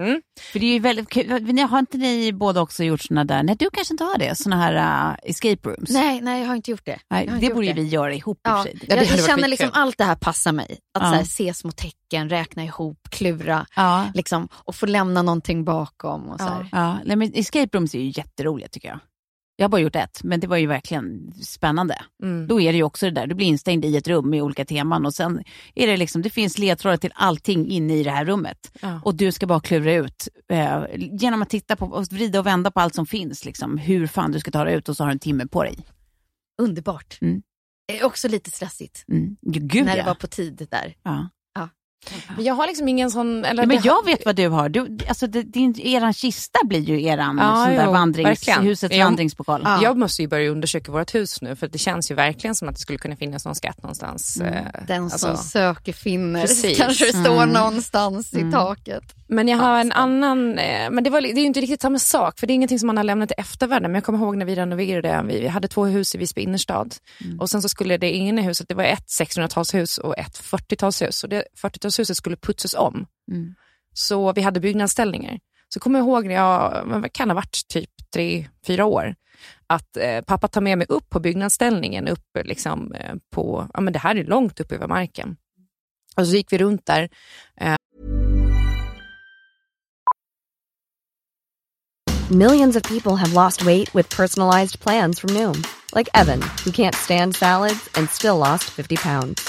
Mm. För det är ju väldigt kul. Har inte ni båda också gjort såna där, nej du kanske inte har det, såna här uh, escape rooms? Nej, nej, jag har inte gjort det. Nej, det borde gjort vi göra ihop i och Ja, för sig. det jag, jag känner liksom allt det här passar mig. Att Ja. så här, se små tecken, räkna ihop, klura Ja. liksom, och få lämna någonting bakom. Och så. Ja, nej, men escape rooms är ju jätteroliga tycker jag. Jag har bara gjort ett, men det var ju verkligen spännande. Mm. Då är det ju också det där, du blir instängd i ett rum med olika teman och sen är det liksom, det finns ledtrådar till allting inne i det här rummet. Ja. Och du ska bara klura ut, eh, genom att titta på och vrida och vända på allt som finns, liksom, hur fan du ska ta dig ut och så har du en timme på dig. Underbart. Mm. Också lite stressigt Mm. Gud när ja. det var på tid där. ja. Men jag har liksom ingen sån... Eller Ja, men jag vet vad du har. Du, alltså, din, eran kista blir ju eran Ja, sån där jo, vandrings, verkligen. husets Ja. vandringspokal. Ja. Jag måste ju börja undersöka vårt hus nu för det känns ju verkligen som att det skulle kunna finnas någon skatt någonstans. eh, Den alltså. som söker finner. Precis. Kanske det står Mm. någonstans i taket. Men jag har en annan, eh, men det, var, det är ju inte riktigt samma sak för det är ingenting som man har lämnat till eftervärlden. Men jag kommer ihåg när vi renoverade, vi, vi hade två hus i Visby innerstad och sen så skulle det ena huset, det var ett 1600-talshus och ett 40-talshus och det 40-talshuset skulle putsas om. Mm. Så vi hade byggnadsställningar. Så kommer jag ihåg när jag, kan ha varit typ tre, fyra år, att eh, pappa tar med mig upp på byggnadsställningen, upp liksom, eh, på, ja men det här är långt upp över marken. Och så gick vi runt där Millions of people have lost weight with personalized plans from Noom, like Evan, who can't stand salads and still lost 50 pounds.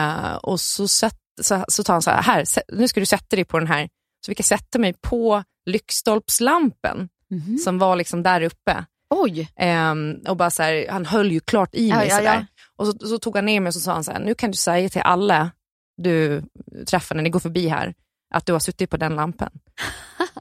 Eh, och så, sätt, så, så tar han så här, här, nu ska du sätta dig på den här. Så fick jag sätta mig på lyktstolpslampen som var liksom där uppe. Oj, Ehm, och bara så här, han höll ju klart i Ja, mig ja, sådär. ja. Och så, så tog han ner mig och så sa han så här, nu kan du säga till alla du träffar när ni går förbi här, att du har suttit på den lampan.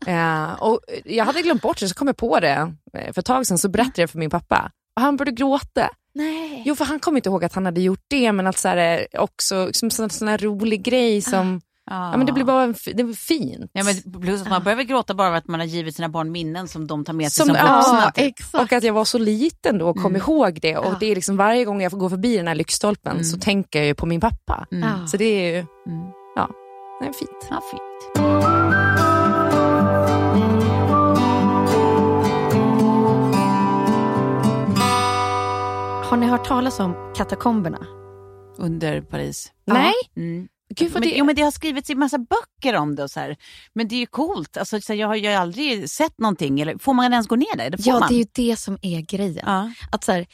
Eh, och jag hade glömt bort det, så kom jag på det eh, för ett tag sedan, så berättade jag för min pappa. Och han började gråta. Nej. Jo, för han kom inte ihåg att han hade gjort det, men att så här, eh, också som sån, sån här rolig grej som... Ja, men det blir bara det var fint. Ja, men plus att man behöver gråta bara för att man har givit sina barn minnen som de tar med sig Som- som, ja, vuxna. typ. exakt. Och att jag var så liten då och kom Mm. ihåg det. Och Ja. det är liksom varje gång jag får gå förbi den här lyktstolpen så tänker jag ju på min pappa. Mm. Ja. Så det är ju, Mm. ja, det är fint. Ja, fint. Ni hört talas om katakomberna? Under Paris. Nej, Mm. gud men, det... jo, men det har skrivits i massa böcker om det. Och så här. Men det är ju coolt. Alltså, så här, jag har ju aldrig sett någonting. Eller, får man ens gå ner där? Det Ja, man. det är ju det som är grejen. Ja. Att så här,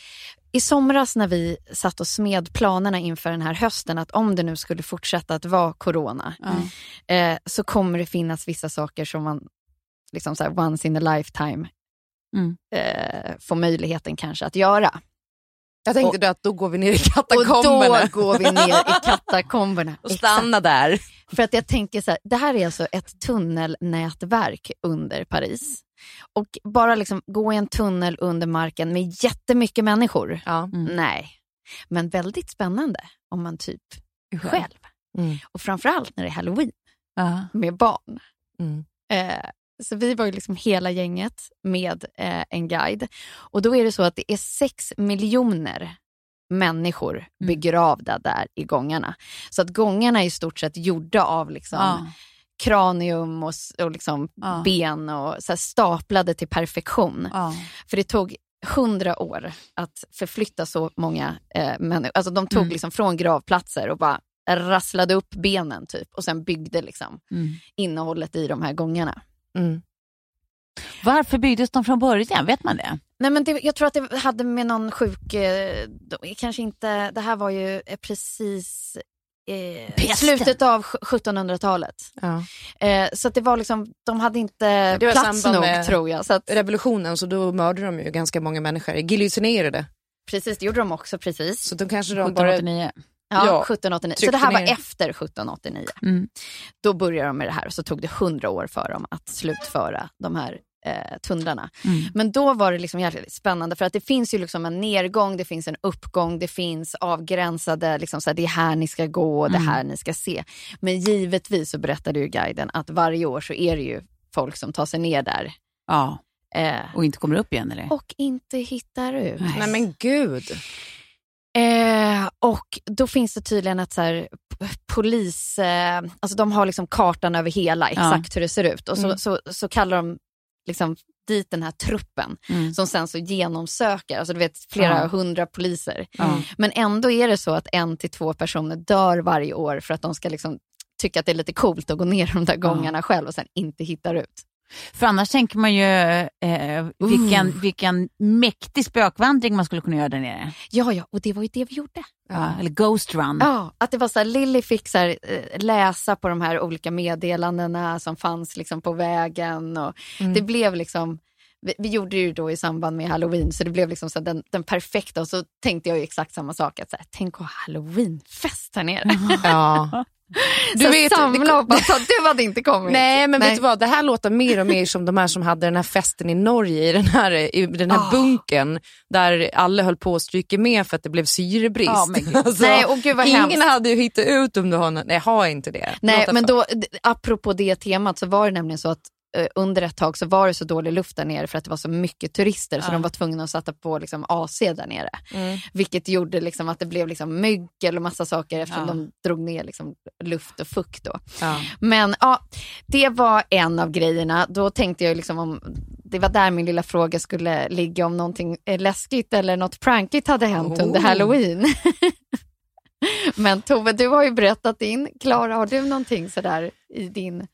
I somras när vi satt och smed planerna inför den här hösten, att om det nu skulle fortsätta att vara corona, Ja. eh, så kommer det finnas vissa saker som man, liksom så här, once in a lifetime, Mm. eh, får möjligheten kanske att göra. Jag tänkte då att då går vi ner i Och då katakomberna går vi ner i katakomberna. och stannar där. För att jag tänker så här, det här är alltså ett tunnelnätverk under Paris. Och bara liksom gå i en tunnel under marken med jättemycket människor. Ja. Mm. Nej, men väldigt spännande om man typ är själv. Mm. Och framförallt när det är halloween Ja. med barn. Mm. Eh, så vi var ju liksom hela gänget med eh, en guide. Och då är det så att det är sex miljoner människor begravda där i gångarna. Så att gångarna är i stort sett gjorda av liksom Ja. kranium och, och liksom Ja. ben och så staplade till perfektion. Ja. För det tog hundra år att förflytta så många eh, människor. Alltså de tog Mm. liksom från gravplatser och bara rasslade upp benen typ och sen byggde liksom Mm. innehållet i de här gångarna. Mm. Varför byggdes de från början? Vet man det? Nej, men det, jag tror att det hade med någon sjuk... Eh, då- kanske inte... Det här var ju eh, precis eh, slutet av sj- 1700-talet. Ja. Eh, så att det var liksom, de hade inte plats samband nog med- tror jag. Så att, Revolutionen, så då mördade de ju ganska många människor. Giljotinerade. precis, det gjorde de också precis. Så då kanske de bara... 1789. Ja, ja, 1789. Så det här var ner. efter 1789. Mm. Då började de med det här och så tog det hundra år för dem att slutföra de här eh, tunnlarna. Mm. Men då var det liksom jävligt spännande för att det finns ju liksom en nedgång, det finns en uppgång, det finns avgränsade, liksom så här, det är här ni ska gå och det Mm. här ni ska se. Men givetvis så berättade ju guiden att varje år så är det ju folk som tar sig ner där Ja, eh, och inte kommer upp igen eller? och inte hittar ut. Nej. Nej men gud. Eh, och då finns det tydligen ett så här polis, eh, alltså de har liksom kartan över hela, exakt hur det ser ut. Och så, Mm. så, så kallar de liksom dit den här truppen Mm. som sen så genomsöker, alltså du vet flera Ja. hundra poliser. Ja. Men ändå är det så att en till två personer dör varje år för att de ska liksom tycka att det är lite coolt att gå ner de där gångarna själv och sen inte hittar ut. För annars tänker man ju eh, vilken, vilken mäktig spökvandring man skulle kunna göra där nere. Ja, ja, och det var ju det vi gjorde. Ja. Eller Ghost Run. Ja, att det var så här, Lilly fick så här, eh, läsa på de här olika meddelandena som fanns liksom på vägen. Och Det blev liksom, vi, vi gjorde det ju då i samband med halloween, så det blev liksom så här, den, den perfekta. Och så tänkte jag ju exakt samma sak, att så här, tänk att ha halloweenfest här nere. Ja. Du vet, samla och bara, du hade inte kommit. Nej men vet du vad, det här låter mer och mer som de här som hade den här festen i Norge i den här, i den här Ah. bunkern där alla höll på att stryka med för att det blev syrebrist. Gud. Alltså, Nej, och gud vad ingen hemskt. hade ju hittat ut om du har något, nej ha inte det. Nej, men då, apropå det temat så var det nämligen så att under ett tag så var det så dålig luft där nere för att det var så mycket turister så Ja. de var tvungna att sätta på liksom AC där nere. Mm. Vilket gjorde liksom att det blev liksom mögel och massa saker eftersom Ja. de drog ner liksom luft och fukt. Då. Ja. Men ja, det var en av grejerna. Då tänkte jag liksom om, det var där min lilla fråga skulle ligga om någonting eh, läskigt eller något prankigt hade hänt under Oh. halloween. Men Tove, du har ju berättat din. Klara, har du någonting sådär i din...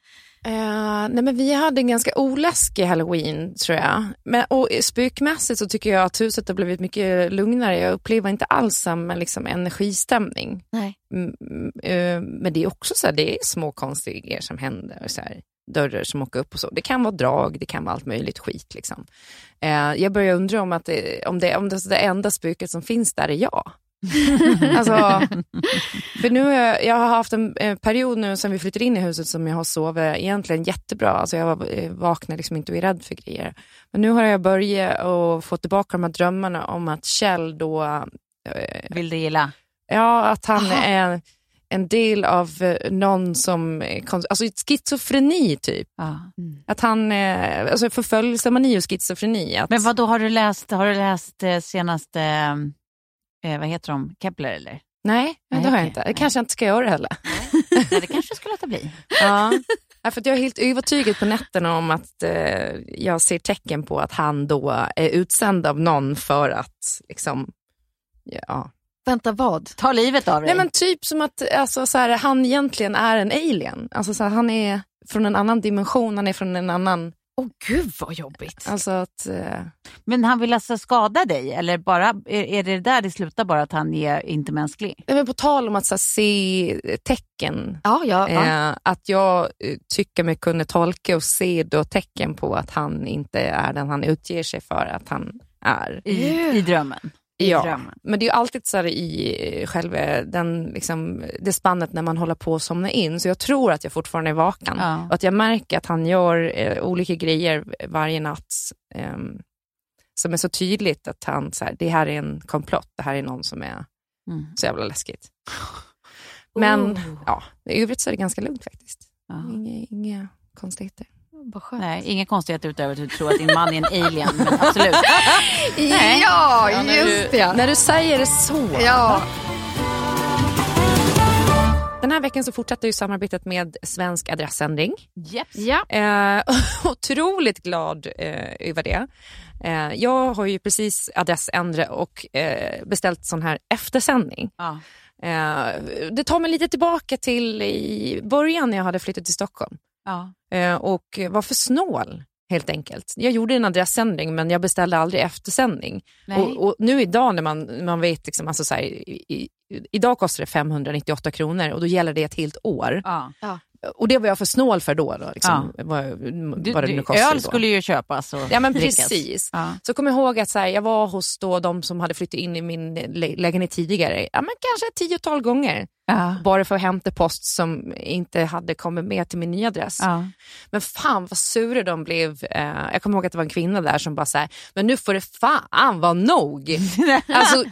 Eh, nej men vi hade en ganska oläskig halloween tror jag. Men, och spökmässigt så tycker jag att huset har blivit mycket lugnare. Jag upplever inte alls samma liksom, energistämning. Nej. Mm, eh, men det är också så här, det är små konstiga grejer som händer. Så här, dörrar som åker upp och så. Det kan vara drag, det kan vara allt möjligt skit. Liksom. Eh, jag börjar undra om, att det, om, det, om det, det enda spöket som finns där är jag. alltså, för nu har jag, jag har haft en, period nu sen vi flyttade in i huset som jag har sovit egentligen jättebra. Alltså jag eh, vaknar liksom inte och är rädd för grejer. Men nu har jag börjat och få tillbaka de här drömmarna om att Kjell då... Eh, Vill du gilla? Ja, att han är en del av eh, någon som... Alltså schizofreni typ. Ja. Att han... Alltså förföljelsemani och schizofreni. Att, Men vad då har du läst, har du läst senaste, eh, vad heter de, Kepler eller? Nej, Nej, det har jag inte. Det kanske jag inte ska göra heller. Nej, det kanske skulle låta bli. Ja. Ja, för att jag är helt övertygad på nätterna om att eh, jag ser tecken på att han då är utsänd av någon för att liksom, ja. Vänta, vad? Ta livet av dig. Nej men typ som att alltså, så här, han egentligen är en alien. Alltså, så här, han är från en annan dimension, han är från en annan... Åh gud vad jobbigt. Alltså att... Eh, Men han vill alltså skada dig eller bara, är, är det där det slutar bara att han är inte mänsklig? nej, men på tal om att så här, se tecken. Ja, ja. ja. Eh, att jag eh, tycker mig kunna tolka och se då tecken på att han inte är den han utger sig för att han är. I, Yeah. i drömmen? I Ja, drömmen. men det är ju alltid så här i själva den, liksom, det spannet när man håller på att somna in. Så jag tror att jag fortfarande är vaken. Ja. Och att jag märker att han gör eh, olika grejer varje natt ehm, som är så tydligt att han, så här, det här är en komplott, det här är någon som är Mm. så jävla läskigt. Men Oh. ja, i övrigt så är det ganska lugnt faktiskt. Ja. Inga, inga konstigheter. Vad skönt. Nej, inga konstigheter utöver att du tror att din man är en alien, men absolut. Nej. Ja, när, just du, det. när du säger det så. Ja. Den här veckan så fortsätter ju samarbetet med Svensk adressändring. Yep. ja. Eh, otroligt glad eh, över det. Eh, jag har ju precis adressändrat och eh, beställt sån här eftersändning. Ja. Eh, det tar mig lite tillbaka till i början när jag hade flyttat till Stockholm Ja. eh, och var för snål helt enkelt. Jag gjorde en adressändring men jag beställde aldrig eftersändning. Nej. Och, och nu idag när man, man vet, liksom, alltså så här, i, i, idag kostar det 598 kronor och då gäller det ett helt år. Ja. Och det var jag för snål för då. då liksom, vad, Du, vad det nu du, kostar öl då. skulle ju köpas och Ja men drickas. precis. Ja. Så kom jag ihåg att så här, jag var hos då de som hade flyttat in i min lä- lägenhet tidigare, ja, men kanske ett tiotal gånger. Ja. Bara för att hämta post som inte hade kommit med till min nya adress. Ja. Men fan vad sura de blev. Eh, jag kommer ihåg att det var en kvinna där som bara så här, men nu får det fan vara nog. alltså,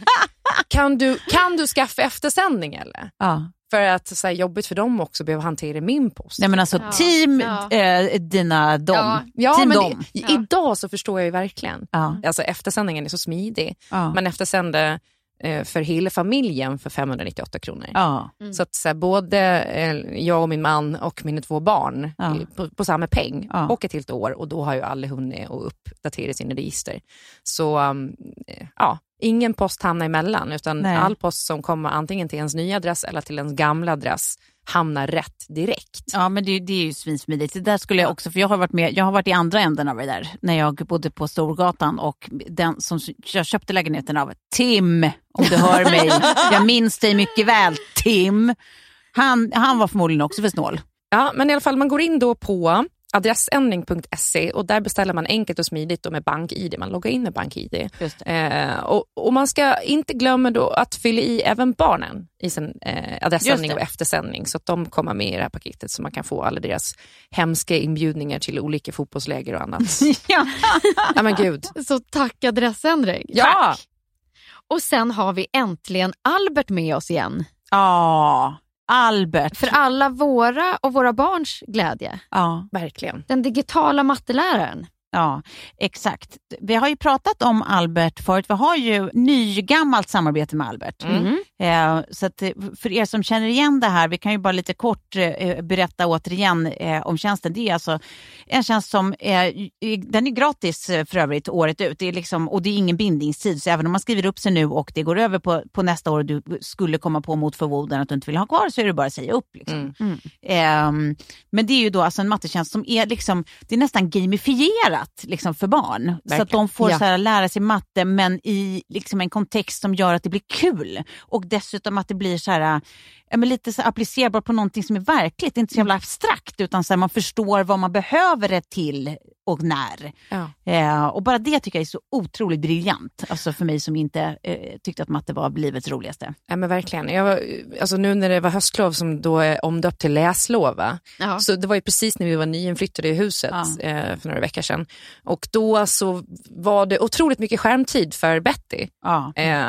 kan, du, kan du skaffa eftersändning eller? Ja. För att så här, jobbigt för dem också behöva hantera min post. Nej men alltså Ja. team Ja. Eh, dina dom. Ja. ja, team men dom. i- idag så förstår jag ju verkligen. Ja. Alltså eftersändningen är så smidig. Ja. Man eftersände eh, för hela familjen för 598 kronor. Ja. Så att så här, både eh, jag och min man och mina två barn Ja. eh, på, på samma peng Ja. och ett helt år och då har ju alla hunnit att uppdatera sina register. Så um, eh, ja, ingen post hamnar emellan utan Nej. all post som kommer antingen till ens nya adress eller till ens gamla adress hamnar rätt direkt. Ja men det, det är ju svinsmidigt. Det där skulle jag också, för jag har varit med, jag har varit i andra änden av det där. När jag bodde på Storgatan och den som jag köpte lägenheten av, Tim, om du hör mig. jag minns dig mycket väl, Tim. Han, han var förmodligen också för snål. Ja, men i alla fall man går in då på adressändring.se och där beställer man enkelt och smidigt och med bank-id. Man loggar in med bank-id. Eh, och, och man ska inte glömma då att fylla i även barnen i sin eh, det. och eftersändning så att de kommer med i det här paketet så man kan få alla deras hemska inbjudningar till olika fotbollsläger och annat. ja. ja men gud. Så tack adressändring. Ja, Och sen har vi äntligen Albert med oss igen. Ja, Albert. För alla våra och våra barns glädje. Ja. verkligen. Den digitala matteläraren. Ja, exakt. Vi har ju pratat om Albert förut. Vi har ju nygammalt samarbete med Albert. Mm. Eh, så att, eh, för er som känner igen det här, vi kan ju bara lite kort eh, berätta återigen eh, om tjänsten. Det är alltså en tjänst som är, den är gratis eh, för övrigt året ut. Det är liksom, och det är ingen bindningstid, så även om man skriver upp sig nu och det går över på, på nästa år och du skulle komma på mot förmodan att du inte vill ha kvar så är det bara att säga upp. Liksom. Mm. Ehm, men det är ju då alltså en mattetjänst som är, liksom, det är nästan gamifierat liksom, för barn. Så att Verkligen. de får Ja. så här, lära sig matte men i liksom, en kontext som gör att det blir kul. Och dessutom att det blir så här, äh, ja, men lite så applicerbar på någonting som är verkligt. Det är inte så jävla abstrakt utan så här, man förstår vad man behöver det till och när. Ja. Eh, och bara det tycker jag är så otroligt briljant. Alltså för mig som inte eh, tyckte att matte var livets roligaste. Ja men verkligen. Jag var, alltså nu när det var höstlov som då är omdöpt till läslov, så det var ju precis när vi var nyinflyttade i huset Ja. eh, för några veckor sedan. Och då så var det otroligt mycket skärmtid för Betty. Ja. Eh,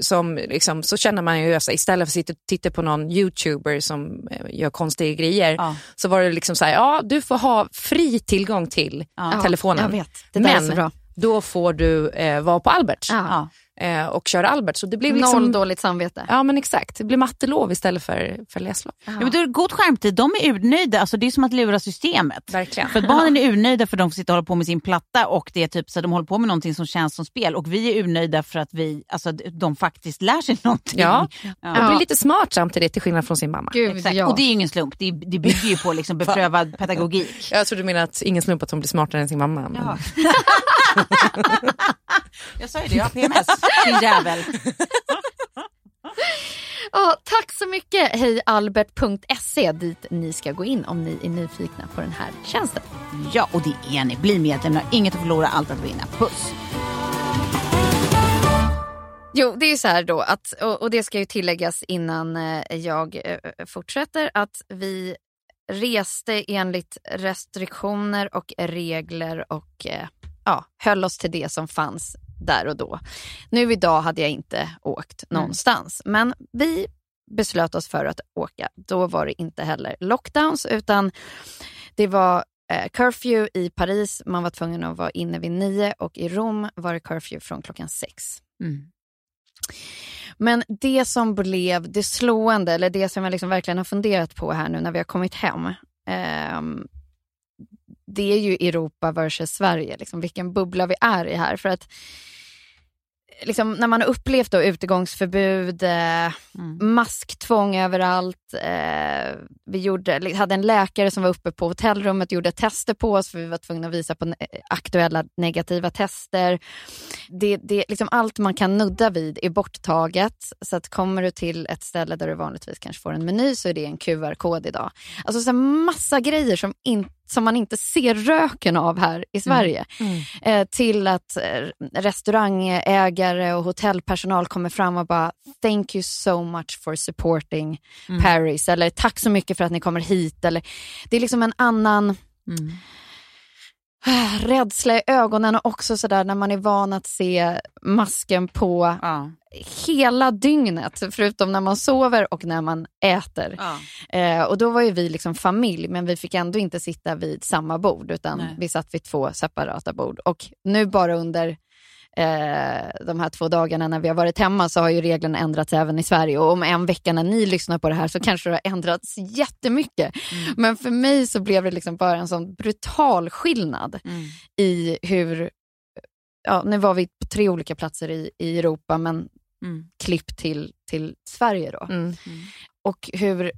som liksom, så känner man ju, alltså, istället för att sitta och titta på någon youtuber som eh, gör konstiga grejer, Ja. så var det liksom så här, ja du får ha fri tillgång till telefonen. Jag vet, det där är Men så bra. då får du eh, vara på Alberts Ja. Eh, och köra Albert. Så det blev Noll liksom, dåligt samvete. Ja men exakt, det blir mattelov istället för, för läslov. Ja, men är det god skärmtid, de är urnöjda. Alltså, det är som att lura systemet. Verkligen. För barnen är urnöjda för att de får sitta och hålla på med sin platta och det är typ så att de håller på med någonting som känns som spel. Och vi är urnöjda för att vi, alltså, de faktiskt lär sig någonting. Ja, Ja. och blir lite smart samtidigt till skillnad från sin mamma. Gud, Exakt. ja. Och det är ingen slump, det, det bygger ju på liksom beprövad pedagogik. Jag tror du menar att ingen slump att hon blir smartare än sin mamma. Men... Jag sa ju det, jag har PMS, din jävel. Ja, tack så mycket. Hejalbert.se dit ni ska gå in om ni är nyfikna på den här tjänsten. Ja, och det är ni. Bli medlem, inget att förlora, allt att vinna. Puss! Jo, det är så här då, att, och, och det ska ju tilläggas innan eh, jag eh, fortsätter, att vi reste enligt restriktioner och regler och eh, ja, höll oss till det som fanns där och då. Nu idag hade jag inte åkt någonstans, men vi beslöt oss för att åka. Då var det inte heller lockdowns, utan det var eh, curfew i Paris. Man var tvungen att vara inne vid nio och i Rom var det curfew från klockan sex. Mm. Men det som blev det slående, eller det som jag liksom verkligen har funderat på här nu när vi har kommit hem, ehm, det är ju Europa versus Sverige, liksom vilken bubbla vi är i här. För att liksom, när man har upplevt då utegångsförbud, eh, masktvång överallt. Eh, vi gjorde, hade en läkare som var uppe på hotellrummet och gjorde tester på oss för vi var tvungna att visa på ne- aktuella negativa tester. Det, det, liksom allt man kan nudda vid är borttaget. Så att kommer du till ett ställe där du vanligtvis kanske får en meny så är det en QR-kod idag. Alltså så massa grejer som, in, som man inte ser röken av här i Sverige. Eh, till att eh, restaurangägare och hotellpersonal kommer fram och bara “Thank you so much for supporting Paris” eller “Tack så mycket för att ni kommer hit”. Eller, det är liksom en annan ah, rädsla i ögonen och också sådär när man är van att se masken på Ja. hela dygnet, förutom när man sover och när man äter. Ja. Eh, och då var ju vi liksom familj, men vi fick ändå inte sitta vid samma bord, utan Nej. vi satt vid två separata bord. Och nu bara under eh, de här två dagarna när vi har varit hemma så har ju reglerna ändrats även i Sverige. Och om en vecka när ni lyssnar på det här så kanske det har ändrats jättemycket. Men för mig så blev det liksom bara en sån brutal skillnad Mm. i hur, ja, nu var vi på tre olika platser i, i Europa, men Mm. klipp till, till Sverige då. Mm. Och hur... eh,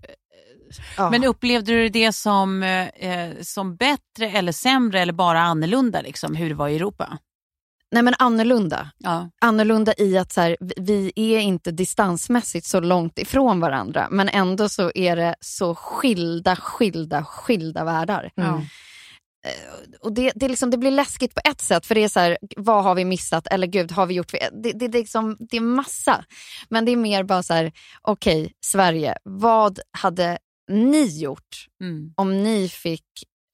Ja. Men upplevde du det som, eh, som bättre eller sämre eller bara annorlunda, liksom, hur det var i Europa? Nej men annorlunda. Ja. Annorlunda i att så här, vi- är inte distansmässigt så långt ifrån varandra, men ändå så är det så skilda, skilda, skilda världar. Mm. Och det, det, liksom, det blir läskigt på ett sätt, för det är så här, vad har vi missat? Eller gud, har vi gjort... Det, det, det, är liksom, det är massa. Men det är mer bara så här, okej, Sverige, vad hade ni gjort Mm. om ni fick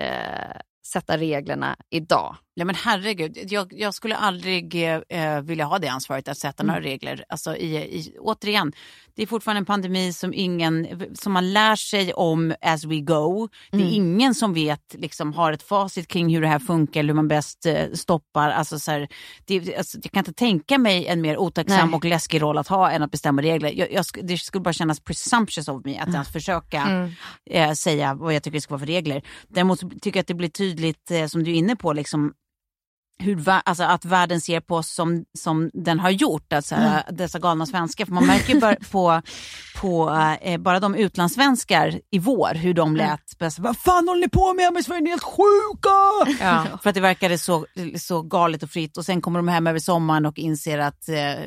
eh, sätta reglerna idag? Ja, men herregud, jag, jag skulle aldrig eh, vilja ha det ansvaret att sätta några regler. Alltså, i, i, återigen, det är fortfarande en pandemi som, ingen, som man lär sig om as we go. Det är ingen som vet, liksom, har ett facit kring hur det här funkar eller hur man bäst eh, stoppar. Alltså, så här, det, alltså, jag kan inte tänka mig en mer otacksam Nej. och läskig roll att ha än att bestämma regler. Jag, jag, det skulle bara kännas presumptuous of me att ens försöka eh, säga vad jag tycker det ska vara för regler. Däremot tycker jag att det blir tydligt, eh, som du är inne på, liksom, hur, alltså att världen ser på oss som, som den har gjort, alltså, mm. dessa galna svenskar. För man märker ju på, på eh, bara de utlandssvenskar i vår, hur de lät. Bara så, Vad fan håller ni på med? Men Sverige är helt sjuka! Ja. För att det verkade så, så galet och fritt. Och sen kommer de hem över sommaren och inser att eh,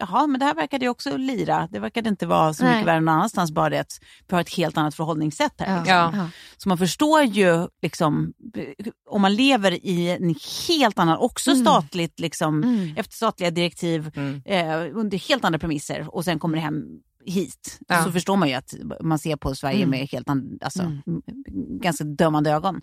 jaha, men det här verkade ju också lira. Det verkade inte vara så Nej. mycket värre någon annanstans, bara det att vi har ett helt annat förhållningssätt här. Ja. Liksom. Ja. Så man förstår ju, liksom, om man lever i en helt annan, också Mm. statligt, liksom, efter statliga direktiv, eh, under helt andra premisser och sen kommer det hem hit. Ja. Så förstår man ju att man ser på Sverige med helt alltså, m- ganska dömande ögon.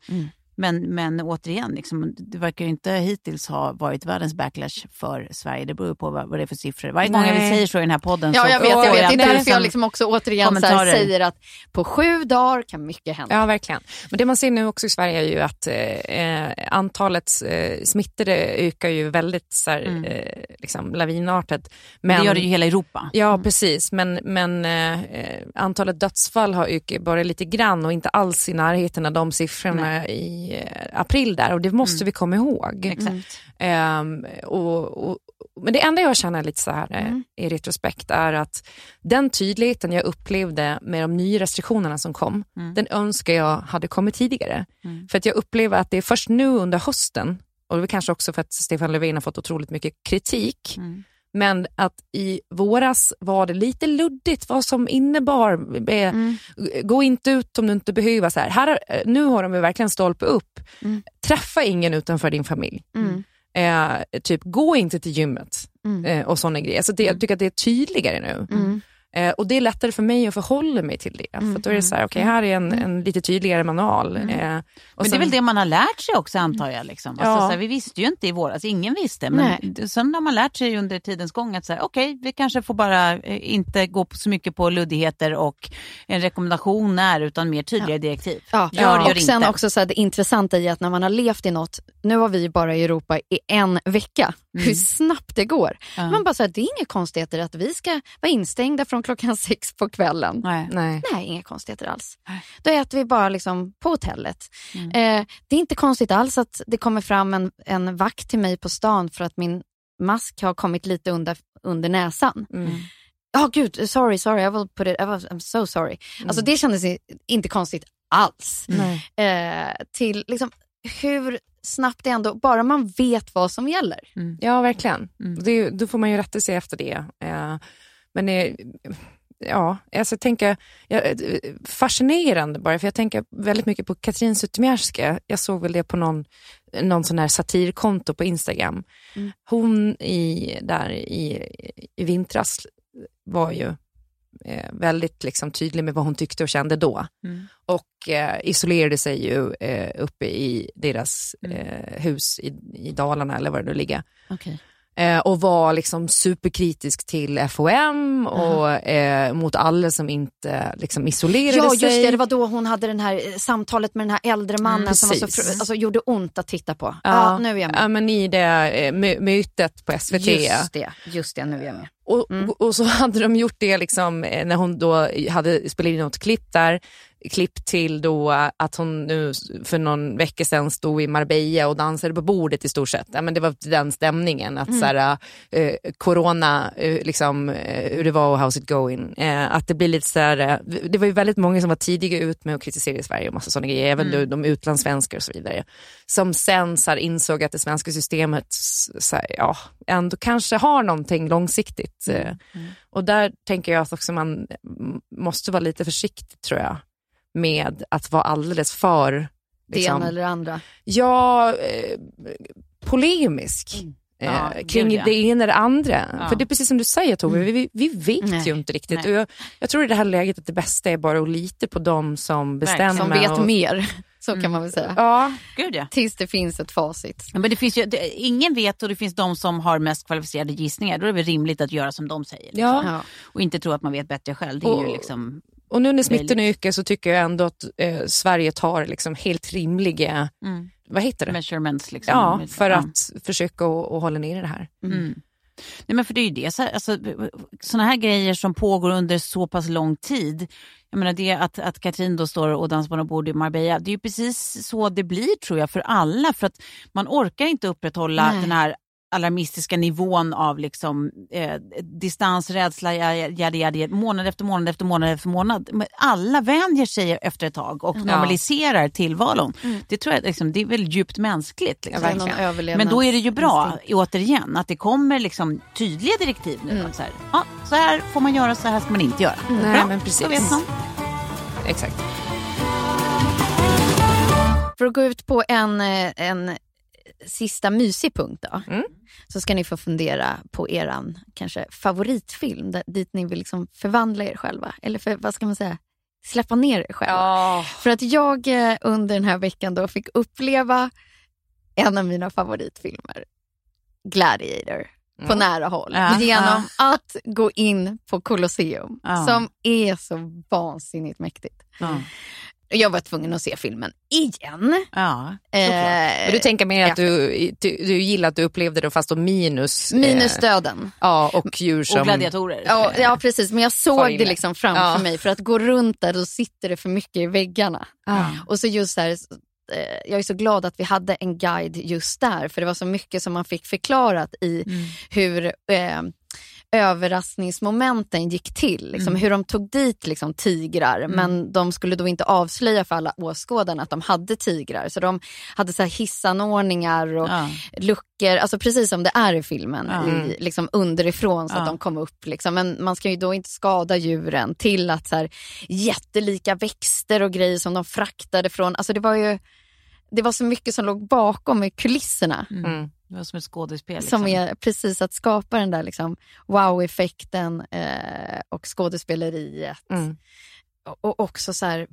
Men, men återigen, liksom, det verkar ju inte hittills ha varit världens backlash för Sverige. Det beror ju på vad, vad det är för siffror. Varje gång Nej. säger så i den här podden Ja, så jag vet. Jag vet. Det är därför jag liksom- också återigen så här kommentarer. säger att på sju dagar kan mycket hända. Ja, verkligen. Men det man ser nu också i Sverige är ju att eh, antalet eh, smittade ökar ju väldigt så här, eh, liksom, lavinartat. Men, Det gör det ju i hela Europa. Ja, precis. Men, men eh, antalet dödsfall har ökat bara lite grann och inte alls i närheten av de siffrorna i eh, april där. Och det måste vi komma ihåg. Exakt. Ehm, och, och, men det enda jag känner lite så här eh, i retrospekt är att den tydligheten jag upplevde med de nya restriktionerna som kom, den önskar jag hade kommit tidigare. För att jag upplever att det är först nu under hösten, och det är kanske också för att Stefan Löfven har fått otroligt mycket kritik, men att i våras var det lite luddigt vad som innebar, eh, gå inte ut om du inte behöver. Så här. Här, har- nu har de verkligen stolpe upp. Träffa ingen utanför din familj. Eh, typ gå inte till gymmet eh, och sådana grejer. Så det, jag tycker att det är tydligare nu. Eh, och det är lättare för mig att förhålla mig till det. För då är det så här, okej här är en, en lite tydligare manual. Eh, och Men det är sen- väl det man har lärt sig också antar jag. Liksom. Alltså, Ja. så här, vi visste ju inte i våras, ingen visste. Men d- sen har man lärt sig under tidens gång att okej, vi kanske får bara eh, inte gå på så mycket på luddigheter och en rekommendation är utan mer tydliga direktiv. Ja. Gör det, gör och sen inte. också så här, det intressanta i att när man har levt i något, nu har vi bara i Europa i en vecka, hur snabbt det går. Ja. Man bara så här, det är inga konstigheter att vi ska vara instängda från klockan sex på kvällen. Nej. Nej. Nej, inga konstigheter alls. Då äter vi bara liksom på hotellet. Mm. Eh, det är inte konstigt alls att det kommer fram en, en vakt till mig på stan för att min mask har kommit lite under, under näsan. Mm. Ja, gud, sorry, sorry, I will put it, I was, I'm so sorry. Alltså det kändes inte konstigt alls. Nej. Eh, till liksom hur snabbt det ändå, bara man vet vad som gäller. Ja, verkligen. Mm. Det, då får man ju rätta sig efter det. Eh, men eh, ja, alltså jag tänker, ja, eh, fascinerande bara, för jag tänker väldigt mycket på Katrin Zytomierska. Jag såg väl det på någon, någon sån här satirkonto på Instagram. Hon i, där i, i vintras var ju eh, väldigt liksom, tydlig med vad hon tyckte och kände då. Och eh, isolerade sig ju eh, uppe i deras eh, hus i, i Dalarna eller var det nu ligger. Eh, och var liksom superkritisk till FOM och eh, mot alla som inte liksom, isolerade Ja, sig. just det. Det var då hon hade den här eh, samtalet med den här äldre mannen Mm, som var så, alltså, gjorde ont att titta på. Ja, nu är jag med. Ja, men i det eh, my- mytet på SVT. Just det, just det, nu är jag med. Och, och, och så hade de gjort det liksom, eh, när hon då hade spelat in något klipp där, klipp till då att hon nu för någon vecka sedan stod i Marbella och dansade på bordet i stort sett. Ja, men det var den stämningen, att så här, eh, corona, eh, liksom, eh, hur det var och how's it going. Eh, att det blir lite så här, eh, det var ju väldigt många som var tidiga ut med att kritisera Sverige och massa sådana grejer, även de, de utlandssvenskar och så vidare. Som sen så här, insåg att det svenska systemet så här, ja, ändå kanske har någonting långsiktigt. Eh, Och där tänker jag att också man mm, måste vara lite försiktig tror jag med att vara alldeles för Det liksom, ena eller det andra. ja, eh, polemisk. eh, Ja, kring ja. det ena eller andra. Ja. För det är precis som du säger Tove, vi, vi vet Nej. ju inte riktigt. Jag, jag tror i det här läget att det bästa är bara att lita på dem som bestämmer. Som vet och, mer, så kan man väl säga. Ja, Gud ja. Tills det finns ett facit. Men det finns ju, det, ingen vet och det finns de som har mest kvalificerade gissningar. Då är det väl rimligt att göra som de säger. Liksom. ja. Och inte tro att man vet bättre själv. Det är ju Och- liksom... Och nu när smittan ökar så tycker jag ändå att eh, Sverige tar liksom helt rimliga, Mm. vad heter det? Measurements liksom. Ja, för Ja. att försöka att att hålla ner det här. Mm. Nej, men för det är ju det, så alltså, såna här grejer som pågår under så pass lång tid. Jag menar det att, att Katrin då står och dansar på något bord i Marbella. Det är ju precis så det blir tror jag för alla. För att man orkar inte upprätthålla Nej. den här alarmistiska nivån av liksom, eh, distans, rädsla, jadi, jadi, månad efter månad efter månad efter månad. Men Alla vänjer sig efter ett tag och normaliserar tillvaron. Det tror jag liksom, det är väl djupt mänskligt. Liksom. Överlevnads- Men då är det ju bra, instinkt. återigen, att det kommer liksom tydliga direktiv nu. Mm. Så, här, ja, så här får man göra, så här ska man inte göra. Nej, Bra, men precis. Då vet man. Exakt. För att gå ut på en, eh, en sista mysig punkt då. Mm. Så ska ni få fundera på eran kanske favoritfilm där, dit ni vill liksom förvandla er själva. Eller för, vad ska man säga? Släppa ner er själva. Ja. För att jag eh, under den här veckan då fick uppleva en av mina favoritfilmer, Gladiator, på nära håll. Ja, genom att gå in på Colosseum, Ja. som är så vansinnigt mäktigt. Ja. Jag var tvungen att se filmen igen. Ja, Eh, Men du tänker mer att du, du, du gillar att du upplevde det fast då minus... minus eh, döden. Ja, och djur som... och gladiatorer. Ja, ja, precis. Men jag såg det liksom framför Ja. mig. För att gå runt där, då sitter det för mycket i väggarna. Ah. Och så just där, eh, jag är så glad att vi hade en guide just där. För det var så mycket som man fick förklarat i hur eh, överraskningsmomenten gick till. Liksom, Hur de tog dit liksom, tigrar men de skulle då inte avslöja för alla åskådarna att de hade tigrar. Så de hade så här hissanordningar och Ja. luckor, alltså precis som det är i filmen, Ja. i, liksom underifrån så att Ja. de kom upp. Liksom. Men man ska ju då inte skada djuren till att så här, jättelika växter och grejer som de fraktade från, alltså det var ju det var så mycket som låg bakom i kulisserna. Mm. Det var som ett skådespel. Liksom. Som är precis att skapa den där liksom, wow-effekten eh, och skådespeleriet. Mm. Och, och också så här,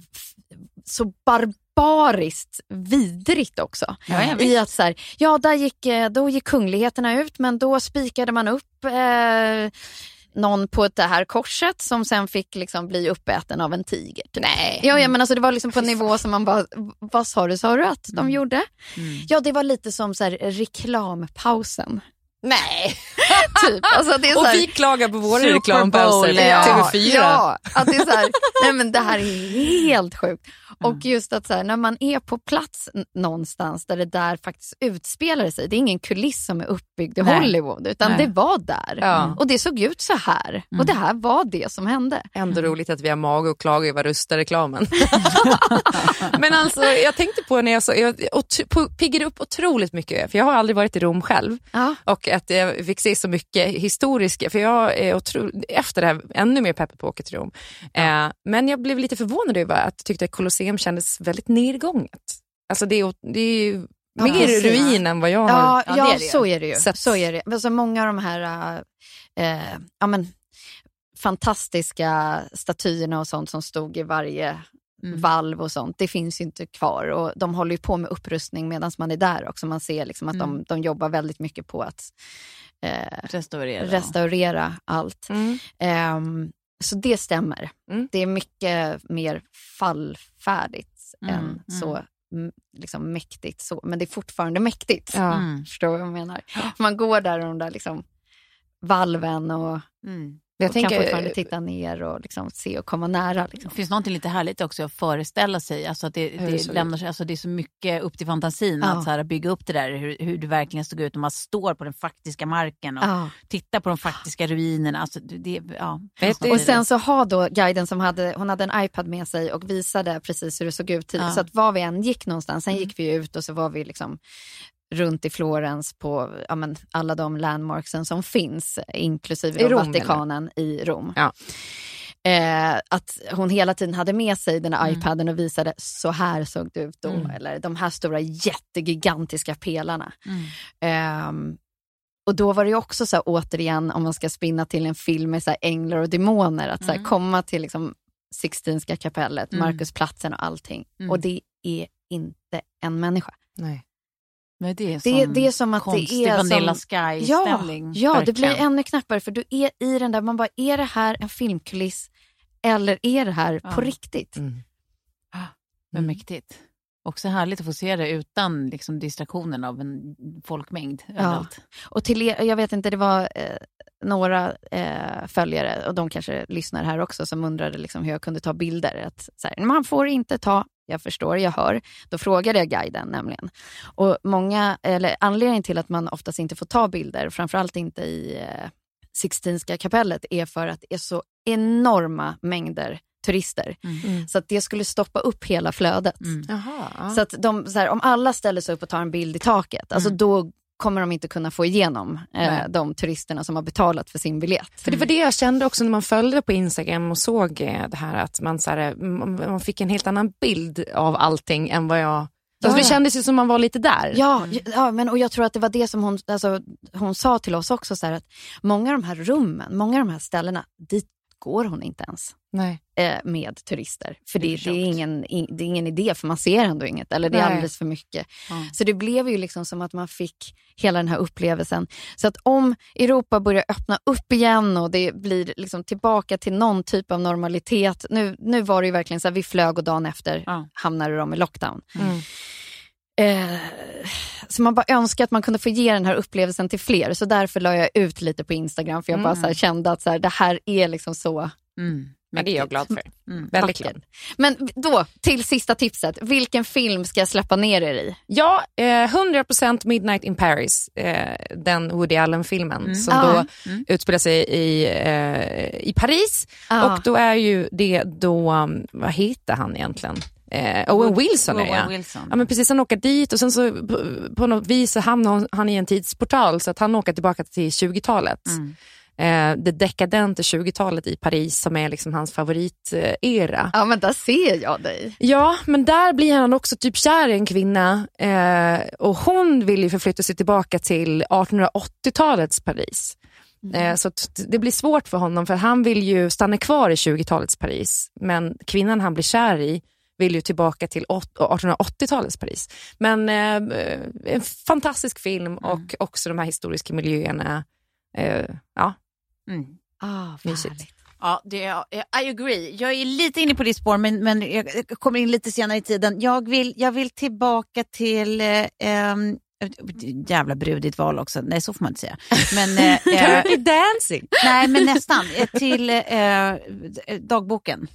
så barbariskt vidrigt också. Ja, I att så här, ja där gick, eh, då gick kungligheterna ut men då spikade man upp eh, någon på det här korset som sen fick liksom bli uppäten av en tiger. typ. Nej. Ja, ja, men alltså det var liksom på en nivå som man bara, vad sa du, sa du att de Mm. gjorde? Ja, det var lite som så reklampausen. Nej. Typ. Alltså, det är så Och här, vi klagar på våra reklampauser på ja. TV4. Ja, att det är så här, nej men det här är helt sjukt. Och just att så här, när man är på plats någonstans där det där faktiskt utspelar sig, det är ingen kuliss som är uppbyggd i Nej. Hollywood, utan Nej. det var där. Ja. Och det såg ut så här. Och det här var det som hände. Ändå roligt att vi har mage och klaga över rösta-reklamen. Men alltså, jag tänkte på när jag så, jag ot- på- piggade upp otroligt mycket, för jag har aldrig varit i Rom själv. Ja. Och att jag fick se så mycket historiska, för jag är otro, efter det här ännu mer peppad på att åka till Rom. Eh, men jag blev lite förvånad över att jag tyckte att Colosseum kändes väldigt nedgånget. Alltså det är, det är Ja, mer precis. ruin än vad jag har. Ja, Ja, ja, det är det så är det ju. Sett. Så är det. Alltså, många av de här äh, eh, ja, men, fantastiska statyerna och sånt som stod i varje Mm. valv och sånt, det finns ju inte kvar. Och de håller ju på med upprustning medan man är där också. Man ser liksom att de, de jobbar väldigt mycket på att eh, Restaurera. restaurera allt. Mm. Ehm, så det stämmer. Mm. Det är mycket mer fallfärdigt Mm, än mm. så mm, liksom mäktigt. Så. Men det är fortfarande mäktigt. Ja. Mm. Förstår vad jag menar? Man går där och de där liksom valven och, Mm. Jag och kan tänker, fortfarande titta ner och liksom se och komma nära. Det Liksom. finns något lite härligt också att föreställa sig. Alltså att det, det det, såg lämnar sig, alltså det är så mycket upp till fantasin Ja. att så här, bygga upp det där, hur, hur det verkligen stod ut när man står på den faktiska marken och Ja. tittar på de faktiska ruinerna. Alltså, det, det, ja, i Och det. sen så har då guiden som hade, hon hade en iPad med sig och visade precis hur det såg ut tidigt. Ja. Så att var vi än gick någonstans, sen Mm. gick vi ut och så var vi liksom runt i Florens på ja, men, alla de landmarksen som finns, inklusive I Rom, Vatikanen i Rom. Ja. Eh, att hon hela tiden hade med sig den här Mm. iPaden och visade så här såg det ut då. Mm. Eller de här stora jättegigantiska pelarna. Mm. Ehm, och då var det också så här, återigen, om man ska spinna till en film med så här, änglar och demoner, att så här, Mm. komma till liksom, Sixtinska kapellet, Mm. Markusplatsen och allting. Mm. Och det är inte en människa. Nej. Men det, är Det, sån det är som att det konstig är Vanilla som... Sky Ja, ja det blir ännu knappare för du är i den där, man bara, är det här en filmkuliss eller är det här Ja. på riktigt? Mm. Men mäktigt. Också härligt att få se det utan liksom, distraktionen av en folkmängd överallt. Och till er, jag vet inte, det var eh, några eh, följare, och de kanske lyssnar här också, som undrade liksom hur jag kunde ta bilder. Att, så här, man får inte ta jag förstår, jag hör. Då frågade jag guiden nämligen. Och många, eller anledningen till att man oftast inte får ta bilder, framförallt inte i eh, Sixtinska kapellet, är för att det är så enorma mängder turister. Mm. Så att det skulle stoppa upp hela flödet. Jaha. Så att de, så här, om alla ställer sig upp och tar en bild i taket, alltså då kommer de inte kunna få igenom eh, de turisterna som har betalat för sin biljett. För det var det jag kände också när man följde på Instagram och såg eh, det här att man, så här, eh, man fick en helt annan bild av allting än vad jag... Alltså, det kändes ju som man var lite där. Ja, ja men, och jag tror att det var det som hon, alltså, hon sa till oss också, så här, att många av de här rummen, många av de här ställena, dit går hon inte ens Nej. eh, med turister. För det, Det är det, är tråkigt. ingen, in, det är ingen idé, för man ser ändå inget. Eller det är Nej. alldeles för mycket. Ja. Så det blev ju liksom som att man fick hela den här upplevelsen. Så att om Europa börjar öppna upp igen och det blir liksom tillbaka till någon typ av normalitet. Nu, nu var det ju verkligen så här, vi flög och dagen efter Ja. hamnade de i lockdown. Mm. Eh, så man bara önskar att man kunde få ge den här upplevelsen till fler. Så därför la jag ut lite på Instagram för jag bara Mm. så här kände att så här, det här är liksom så Mm. Men det är jag glad för. Mm. Väldigt glad. Men då, till sista tipset. Vilken film ska jag släppa ner er i? Ja, eh, 100% Midnight in Paris, eh, den Woody Allen-filmen som Ah. då utspelar sig i, eh, i Paris. Ah. Och då är ju det då, vad heter han egentligen? Eh, Owen Wilson är Owen. Wilson. Ja men precis, han åker dit och sen så på, något vis så hamnar han i en tidsportal så att han åker tillbaka till 20-talet. Eh, det dekadenta 20-talet i Paris som är liksom hans favoritera. Ja, men där ser jag dig. Ja, men där blir han också typ kär i en kvinna eh, och hon vill ju förflytta sig tillbaka till 1880-talets Paris. Eh, så det blir svårt för honom för han vill ju stanna kvar i 20-talets Paris men kvinnan han blir kär i vill ju tillbaka till åt- 1880-talets Paris. Men eh, en fantastisk film och också de här historiska miljöerna. Eh, ja, Mm. Ah, Mysigt. Ja, det är, I agree. Jag är lite inne på ditt spår, men, men jag kommer in lite senare i tiden. Jag vill, jag vill tillbaka till... Eh, jävla brudigt val också. Nej, så får man inte säga. Men, eh, eh, Dancing. nej, men nästan. Eh, Till eh, dagboken.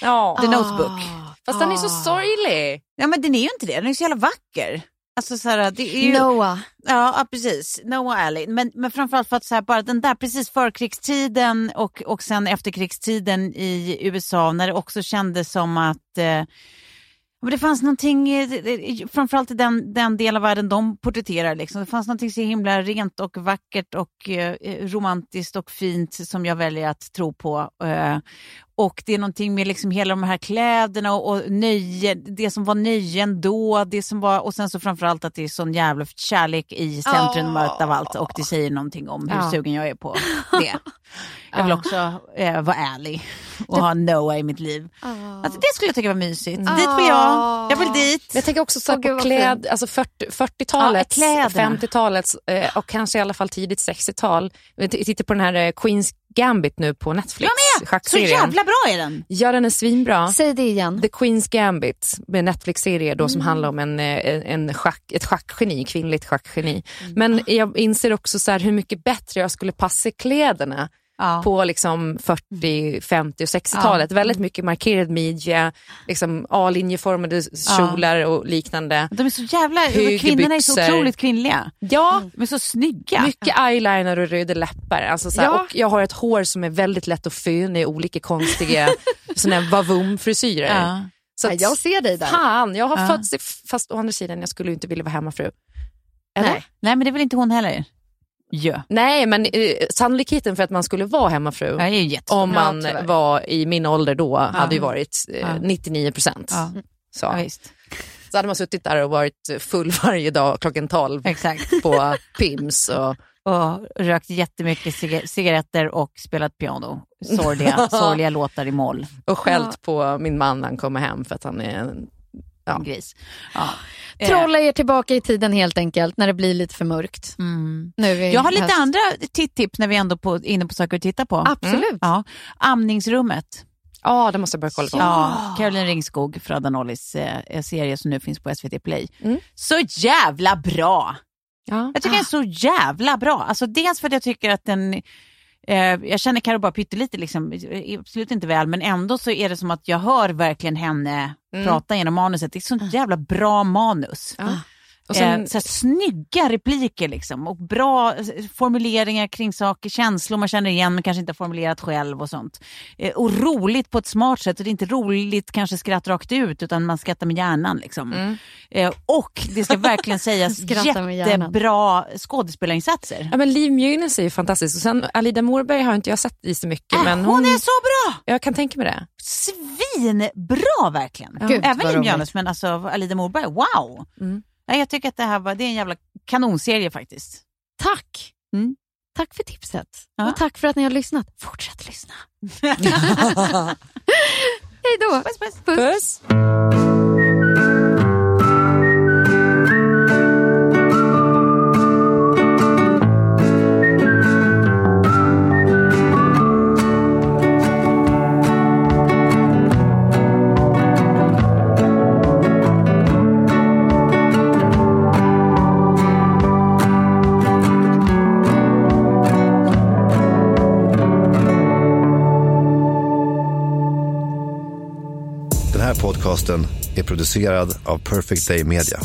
Ja. The Notebook. Fast den är så sorglig. Ja, men den är ju inte det. Den är så jävla vacker. Alltså, så här, det är ju... Noah. Ja, ja precis. Noah Alley. Men, men framförallt för att så här, bara den där precis förkrigstiden och, och sen efterkrigstiden i USA när det också kändes som att eh, men det fanns någonting, eh, framförallt i den, den del av världen de porträtterar, liksom. det fanns någonting så himla rent och vackert och eh, romantiskt och fint som jag väljer att tro på. Eh, och det är någonting med liksom hela de här kläderna och, och nöje, det som var nöjen då, det som var, och sen så framförallt att det är sån jävla kärlek i centrum av allt och det säger någonting om hur Ja. sugen jag är på det. Jag vill också eh, vara ärlig och ha Noah i mitt liv. Alltså, det skulle jag tycka var mysigt. Dit vill jag. Jag vill dit. Jag tänker också så gud, på kläd, alltså 40, 40-talets, Ja, kläderna. 50-talets eh, och kanske i alla fall tidigt 60-tal. Jag t- tittar på den här eh, Queens Gambit nu på Netflix. Så Schackserien. jävla bra är den. Ja, den är svinbra. Säg det igen. The Queens Gambit, med Netflix-serie då som handlar om en, eh, en schack, ett schackgeni, kvinnligt schackgeni. Men jag inser också så här hur mycket bättre jag skulle passa i kläderna Ja. på liksom 40, 50 och 60-talet. Väldigt mycket markerad midja, liksom A-linjeformade kjolar och liknande. De är så jävla, kvinnorna är så otroligt kvinnliga. Ja, De är så snygga. mycket eyeliner och röda läppar. Alltså så här, Ja. Och jag har ett hår som är väldigt lätt att föna i olika konstiga såna vavum-frisyrer. Ja. Så Ja, att, jag ser dig där. Fan, jag har Ja. fötts fast å andra sidan jag skulle inte vilja vara hemmafru. Eller? Nej. Nej men det väl inte hon heller? Ja. Nej, men eh, sannolikheten för att man skulle vara hemmafru om man Ja, var i min ålder då hade ju varit eh, Ja. 99 procent. Ja. Så. Ja, visst. så hade man suttit där och varit full varje dag klockan 12 Exakt. på Pims. Och, Och rökt jättemycket ciga- cigaretter och spelat piano. Sorgliga, sorgliga låtar i moll. och skällt på min man när han kommer hem för att han är en Ja. En gris. Ja. Eh, Trolla er tillbaka i tiden helt enkelt när det blir lite för mörkt. Mm. Nu Jag har lite höst. andra tips när vi ändå på, inne på saker att titta på. Absolut. Ja. Amningsrummet. Ja, det måste jag börja kolla på. Ja, Caroline Ringskog, Fröda Nollis eh, serie som nu finns på SVT Play. Mm. Så jävla bra! Ja. Jag tycker den är så jävla bra. Alltså dels för att jag tycker att den Eh, jag känner Karo bara pyttelite, liksom, absolut inte väl, men ändå så är det som att jag hör verkligen henne Mm. prata genom manuset. Det är sånt jävla bra manus. Och sen, eh, så här, snygga repliker liksom, och bra eh, formuleringar kring saker, känslor man känner igen men kanske inte har formulerat själv och sånt. Eh, och roligt på ett smart sätt, och det är inte roligt kanske skratt rakt ut utan man skrattar med hjärnan. Liksom. Mm. Eh, och det ska verkligen sägas jättebra skådespelarinsatser. ja, men Liv Mjugnes är ju fantastisk. Och sen Alida Morberg har inte jag sett i så mycket. Äh, men hon är så bra! Jag kan tänka mig det. Svinbra verkligen! Gud, Även roligt. Jonas men alltså Alida Morberg, wow! Mm. Nej, jag tycker att det här var, det är en jävla kanonserie faktiskt. Tack! Mm. Tack för tipset. Ja. Och tack för att ni har lyssnat. Fortsätt lyssna. Hej då. Puss, puss. Puss! Den podcasten är producerad av Perfect Day Media.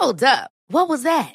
Hold up. What was that?